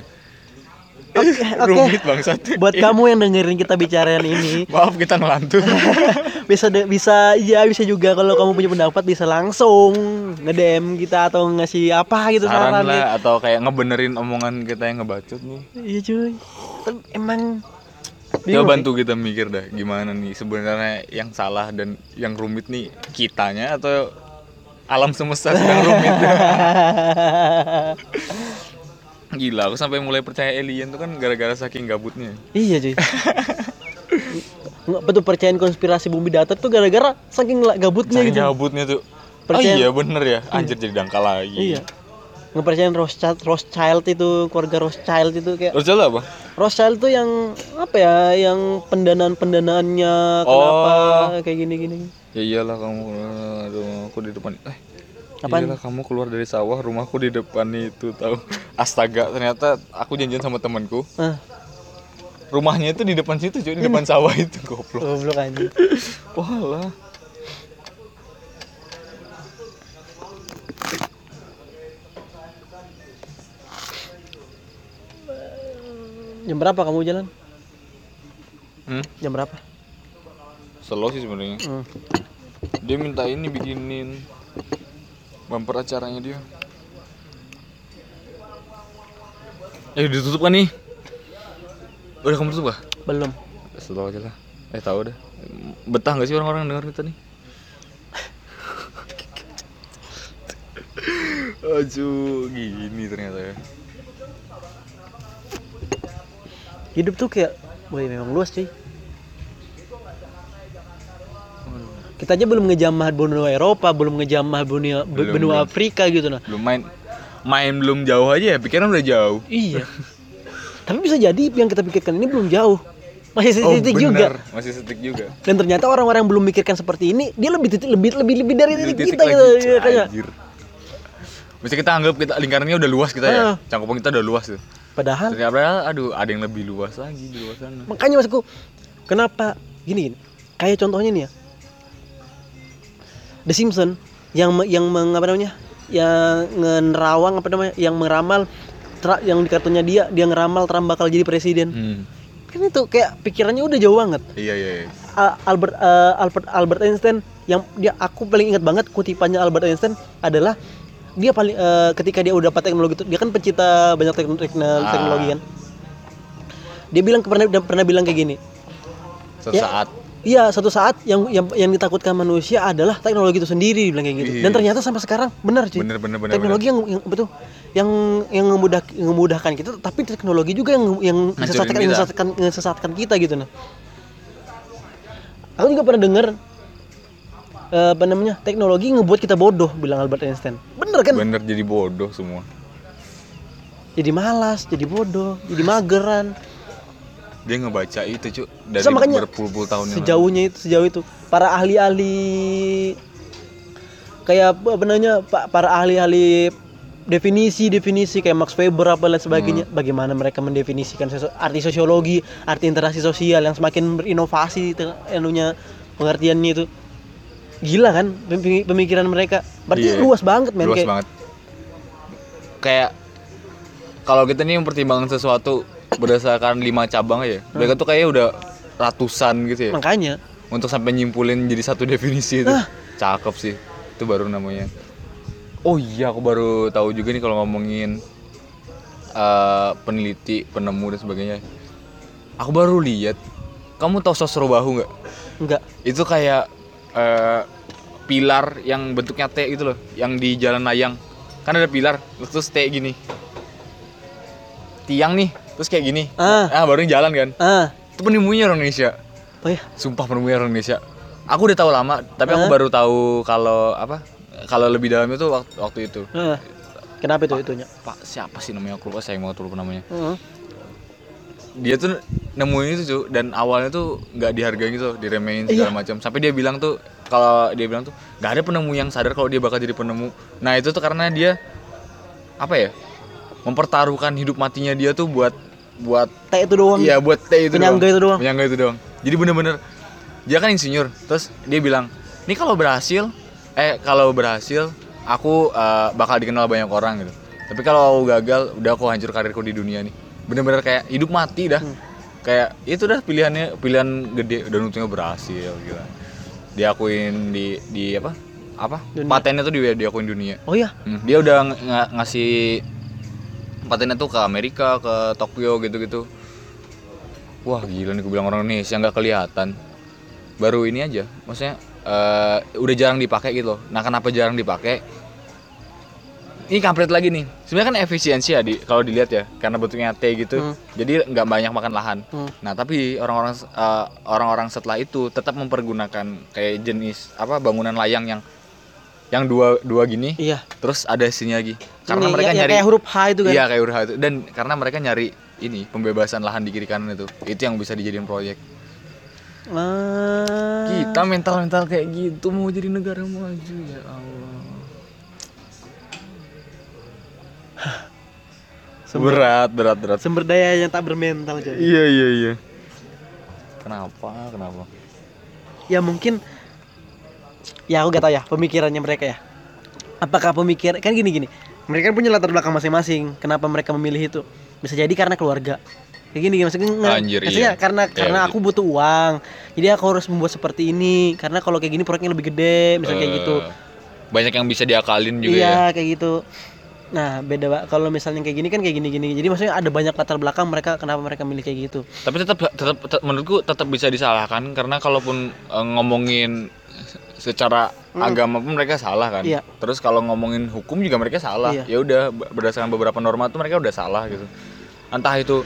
Oke, oke. Rumit bangsat. buat kamu yang dengerin kita bicarain ini Maaf kita ngelantur. bisa de- bisa ya bisa juga kalau kamu punya pendapat bisa langsung nge-DM kita atau ngasih apa gitu Saran saran, lah atau kayak ngebenerin omongan kita yang ngebacot nih. iya cuy Tapi emang Coba bantu kita mikir dah gimana nih sebenarnya yang salah dan yang rumit nih kitanya atau alam semesta sedang rumit. Gila, aku sampai mulai percaya alien tuh kan gara-gara saking gabutnya. iya cuy nggak betul percayaan konspirasi bumi datar tuh gara-gara saking gabutnya Saking gitu gabutnya tuh. Percaya- Oh iya bener ya, anjir jadi dangkal lagi. iya ngepercayain Rothschild Rothschild itu keluarga Rothschild itu kayak jalan apa? Rothschild tuh yang apa ya yang pendanaan pendanaannya kenapa Oh. kayak gini gini Ya iyalah kamu, aduh aku di depan. Eh, Apaan? Iyalah kamu keluar dari sawah, rumahku di depan itu tahu. Astaga, ternyata aku janjian sama temanku. ah Rumahnya itu di depan situ, cuy, di depan sawah itu goblok. goblok aja Walah. jam berapa kamu jalan Hmm? jam berapa Slow sih sebenarnya. Hmm. Dia minta ini bikinin bumper acaranya dia. Eh, ditutup kan nih? Udah kamu tutup kah? belum Slow aja lah. Eh, tahu dah. Betah nggak sih orang-orang denger kita nih? Aduh, gini ternyata ya. hidup tuh kayak Wih, memang luas cuy kita aja belum ngejamah benua Eropa belum ngejamah benua Belum, benua belum. Afrika gitu nah Belum main main belum jauh aja ya, pikiran udah jauh. iya tapi bisa jadi yang kita pikirkan ini belum jauh masih titik juga bener. Masih setik juga. dan ternyata orang-orang yang belum mikirkan seperti ini dia lebih titik lebih lebih lebih dari titik Titik kita gitu ya, kayaknya. anjir. Bisa kita anggap kita lingkarannya udah luas kita ya. Cangkupan kita udah luas tuh. padahal Ternyata padahal, aduh ada yang lebih luas lagi di luar sana. makanya maksudku kenapa gini gini kayak contohnya nih ya The Simpson yang yang meng, apa namanya yang ngerawang apa namanya yang meramal Tra- yang di kartunya dia dia ngeramal Trump bakal jadi presiden Hmm. kan itu kayak pikirannya udah jauh banget Iya iya. iya. Albert eh, Albert Albert Einstein yang dia aku paling ingat banget kutipannya Albert Einstein adalah dia paling eh, ketika dia udah dapat teknologi itu dia kan pencipta banyak tekno- tekno- Ah. teknologi kan dia bilang pernah pernah bilang kayak gini Ya. Iya, satu saat yang yang yang ditakutkan manusia adalah teknologi itu sendiri, bilang kayak gitu. Dan Iya. ternyata sampai sekarang benar sih. bener bener bener. teknologi yang, yang betul yang yang memudah yang memudahkan kita, tapi teknologi juga yang yang sesatkan kita. sesatkan sesatkan kita gitu nah. Aku juga pernah dengar eh, apa namanya teknologi ngebuat kita bodoh bilang Albert Einstein. Bener kan? bener. bener jadi bodoh semua. Jadi malas, jadi bodoh, jadi mageran. Dia ngebaca itu cuy dari So, makanya berpuluh-puluh tahun sejauhnya itu sejauh itu para ahli-ahli kayak apa namanya pa- para ahli-ahli definisi definisi kayak Max Weber apa lain sebagainya Hmm. bagaimana mereka mendefinisikan sosio- arti sosiologi arti interaksi sosial yang semakin berinovasi itu anunya pengertiannya itu gila kan pemi- pemikiran mereka berarti Iya. luas banget men luas kayak banget kayak kalau kita nih mempertimbangkan sesuatu berdasarkan lima cabang aja. Hmm. mereka tuh kayaknya udah ratusan gitu ya. Makanya. Untuk sampai nyimpulin jadi satu definisi itu. Ah. cakep sih. Itu baru namanya. Oh. Iya aku baru tahu juga nih kalau ngomongin eh, peneliti penemu dan sebagainya. Aku baru lihat. Kamu tahu sosro bahu nggak? Enggak itu kayak eh, pilar yang bentuknya T gitu loh. Yang di jalan layang. Kan ada pilar terus T gini. Tiang nih terus kayak gini ah. ah baru jalan kan? Ah. Itu penemunya orang Indonesia. Oh ya sumpah penemunya orang Indonesia. Aku udah tahu lama tapi aku Hah? baru tahu kalau apa kalau lebih dalam itu waktu, waktu itu. Ah. kenapa itu itunya? Pak siapa sih namanya? Aku lupa saya mau lupa namanya. Heeh. dia tuh nemuin itu cuy dan awalnya tuh nggak dihargai gitu diremehin Iya. segala macam. Sampai dia bilang tuh kalau dia bilang tuh nggak ada penemu yang sadar kalau dia bakal jadi penemu. Nah itu tuh karena dia apa ya mempertaruhkan hidup matinya dia tuh buat buat T itu doang. Iya buat T itu Penyangga doang. itu doang. penyangga itu doang. Jadi bener-bener dia kan insinyur. Terus dia bilang ini kalau berhasil eh kalau berhasil aku eh, bakal dikenal banyak orang gitu. Tapi kalau aku gagal udah aku hancur karirku di dunia nih. Bener-bener kayak hidup mati dah. Hmm. kayak itu dah pilihannya pilihan gede. Dan untungnya berhasil gitu diakuin di di apa? Apa? Dunia. patennya tuh di diakuin dunia. Oh ya Hmm, dia udah ng- ngasih patennya tuh ke Amerika, ke Tokyo gitu-gitu. Wah gila nih gue bilang orang Indonesia nggak kelihatan. Baru ini aja, maksudnya eh, udah jarang dipakai gitu. loh. Nah kenapa jarang dipakai? Ini kampret lagi nih. Sebenarnya kan efisiensi ya di kalau dilihat ya, karena bentuknya T gitu, Hmm. jadi nggak banyak makan lahan. Hmm. Nah tapi orang-orang eh, orang-orang setelah itu tetap mempergunakan kayak jenis apa bangunan layang yang yang dua dua gini, iya. terus ada sini lagi. Karena Ini, mereka ya- ya nyari kayak huruf H itu kan? Iya kayak huruf H itu. Dan karena mereka nyari ini pembebasan lahan di kiri kanan itu. Itu yang bisa dijadiin proyek. Ah. kita mental mental kayak gitu mau jadi negara maju ya Allah. Berat berat berat. Sumber daya yang tak bermental jadi. Iya iya iya. Kenapa kenapa? Ya mungkin ya aku gak tahu ya pemikirannya mereka ya. Apakah pemikir kan gini gini. Mereka kan punya latar belakang masing-masing kenapa mereka memilih itu? Bisa jadi karena keluarga. Kayak gini maksudnya Anjir, maksudnya iya. karena Iya, karena iya. aku butuh uang jadi aku harus membuat seperti ini karena kalau kayak gini proyeknya lebih gede misalnya kayak gitu. Eh, banyak yang bisa diakalin juga iya ya. kayak gitu. Nah beda Pak. kalau misalnya kayak gini kan kayak gini gini. Jadi maksudnya ada banyak latar belakang mereka kenapa mereka milih kayak gitu. Tapi tetap tetap, tetap- menurutku tetap bisa disalahkan karena kalaupun eh, ngomongin secara agama pun mereka salah kan. Iya. terus kalau ngomongin hukum juga mereka salah. Iya. ya udah berdasarkan beberapa norma tuh mereka udah salah gitu. Entah itu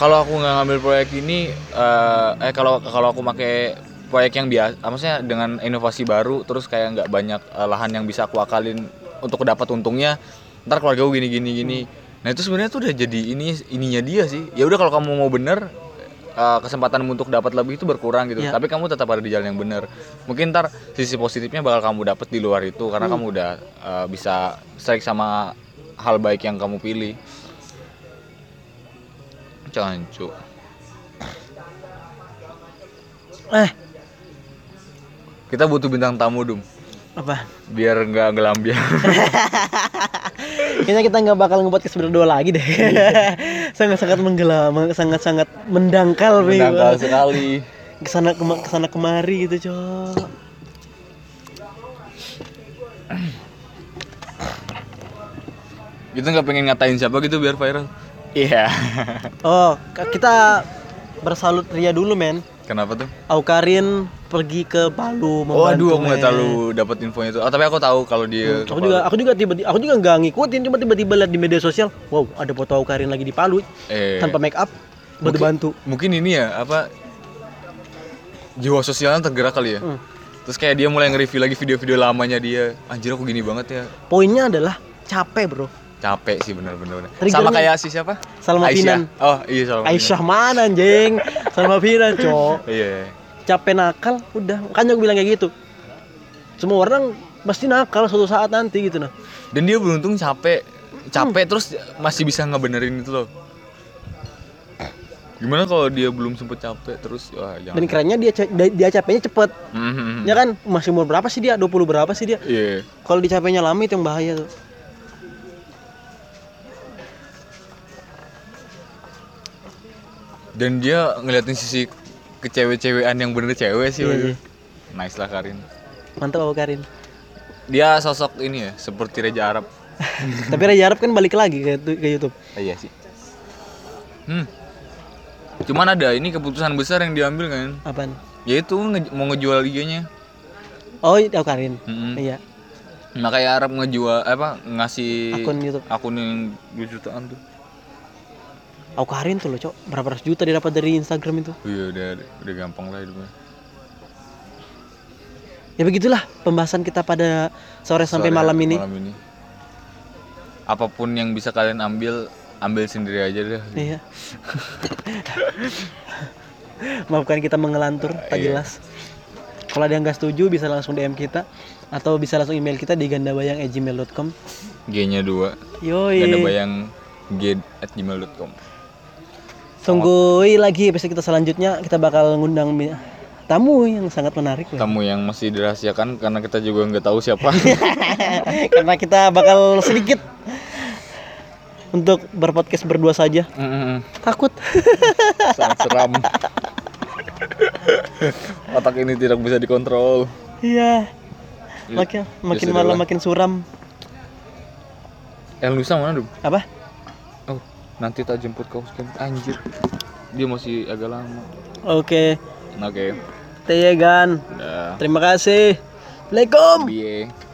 kalau aku nggak ngambil proyek ini eh, eh kalau kalau aku pakai proyek yang biasa maksudnya dengan inovasi baru terus kayak nggak banyak eh, lahan yang bisa aku akalin untuk dapat untungnya ntar keluarga gue gini gini gini. Nah itu sebenarnya tuh udah jadi ini ininya dia sih. Ya udah kalau kamu mau bener eh, kesempatan untuk dapat lebih itu berkurang gitu Iya. tapi kamu tetap ada di jalan yang bener mungkin ntar sisi positifnya bakal kamu dapat di luar itu karena kamu udah eh, bisa strike sama hal baik yang kamu pilih Cancu. eh Kita butuh bintang tamu, Dum. Apa Biar nggak ngelambiar. Kayaknya kita nggak bakal ngebuat kes berdua lagi deh. Sangat-sangat menggelam, sangat-sangat mendangkal, Pi. Menangkal sekali. Ke sana kema ke sana kemari gitu, Cok. Kita nggak pengen ngatain siapa gitu biar viral. Iya. Oh, k- kita bersalut Ria dulu men. Kenapa tuh? Aukarin pergi ke Palu Oh, aduh, aku nggak terlalu dapat infonya itu. Oh, tapi aku tahu kalau dia. ke Aku juga aku juga tiba aku juga nggak ngikutin cuma tiba-tiba lihat di media sosial, wow, ada foto Aukarin lagi di Palu Eh, tanpa make up Mungkin- bantu-bantu. Mungkin ini ya apa? Jiwa sosialnya tergerak kali ya. Hmm. Terus kayak dia mulai nge-review lagi video-video lamanya dia. Anjir aku gini banget ya. Poinnya adalah capek, Bro. Capek sih bener-bener. Sama kayak si siapa? Salma Aisyah. Finan. Oh iya Salma. Aisyah mana anjing? Sama Vina, Cok. Iya. Capek nakal, udah. Makanya gue bilang kayak gitu. Semua orang pasti nakal suatu saat nanti gitu nah. Dan dia beruntung capek, capek terus masih bisa ngebenerin itu loh. Gimana kalau dia belum sempet capek terus wah jangan. Dan kerennya dia dia capeknya cepet. Mhm. Ya kan masih umur berapa sih dia? 20 berapa sih dia? Iya. Kalau dicapeknya lama itu yang bahaya tuh. Dan dia ngeliatin sisi kecewe-cewean yang bener cewek sih. Iya, iya. Nice lah Karin. Mantap Abu Karin. Dia sosok ini ya, seperti Raja Arab. Tapi Raja Arab kan balik lagi ke, ke YouTube. iya sih. Hmm. Cuman ada ini keputusan besar yang diambil kan. Apaan? Yaitu nge- mau ngejual IG-nya. Oh, Abu Karin. Mm-mm. Iya. Makanya Arab ngejual apa ngasih Akun YouTube. akun yang 2 jutaan tuh. Abu Karin tuh loh, Cok. Berapa ratus juta dia dapat dari Instagram itu. Iya udah udah gampang lah hidupnya. Ya begitulah pembahasan kita pada sore sampai Sore, malam ini. Malam ini. Apa pun yang bisa kalian ambil, ambil sendiri aja deh. Iya. Maafkan kita mengelantur, tak Iya. jelas. Kalau ada yang nggak setuju bisa langsung DM kita atau bisa langsung email kita di gandabayang@gmail.com. G-nya 2. Yoi. Ganda bayang g at gmail.com. Tunggu lagi episode kita selanjutnya kita bakal ngundang tamu yang sangat menarik. Tamu yang masih dirahasiakan karena kita juga nggak tahu siapa. Karena kita bakal sedikit untuk berpodcast berdua saja. Mm-mm. Takut. Sangat seram. Otak ini tidak bisa dikontrol. Iya. Makin makin Ya malam makin suram. El Nusa mana, Dum? Apa? Nanti tak jemput kau sekian. Anjir. Dia masih agak lama. Oke. Oke. Tegan. Udah. Terima kasih. Assalamualaikum. Bye.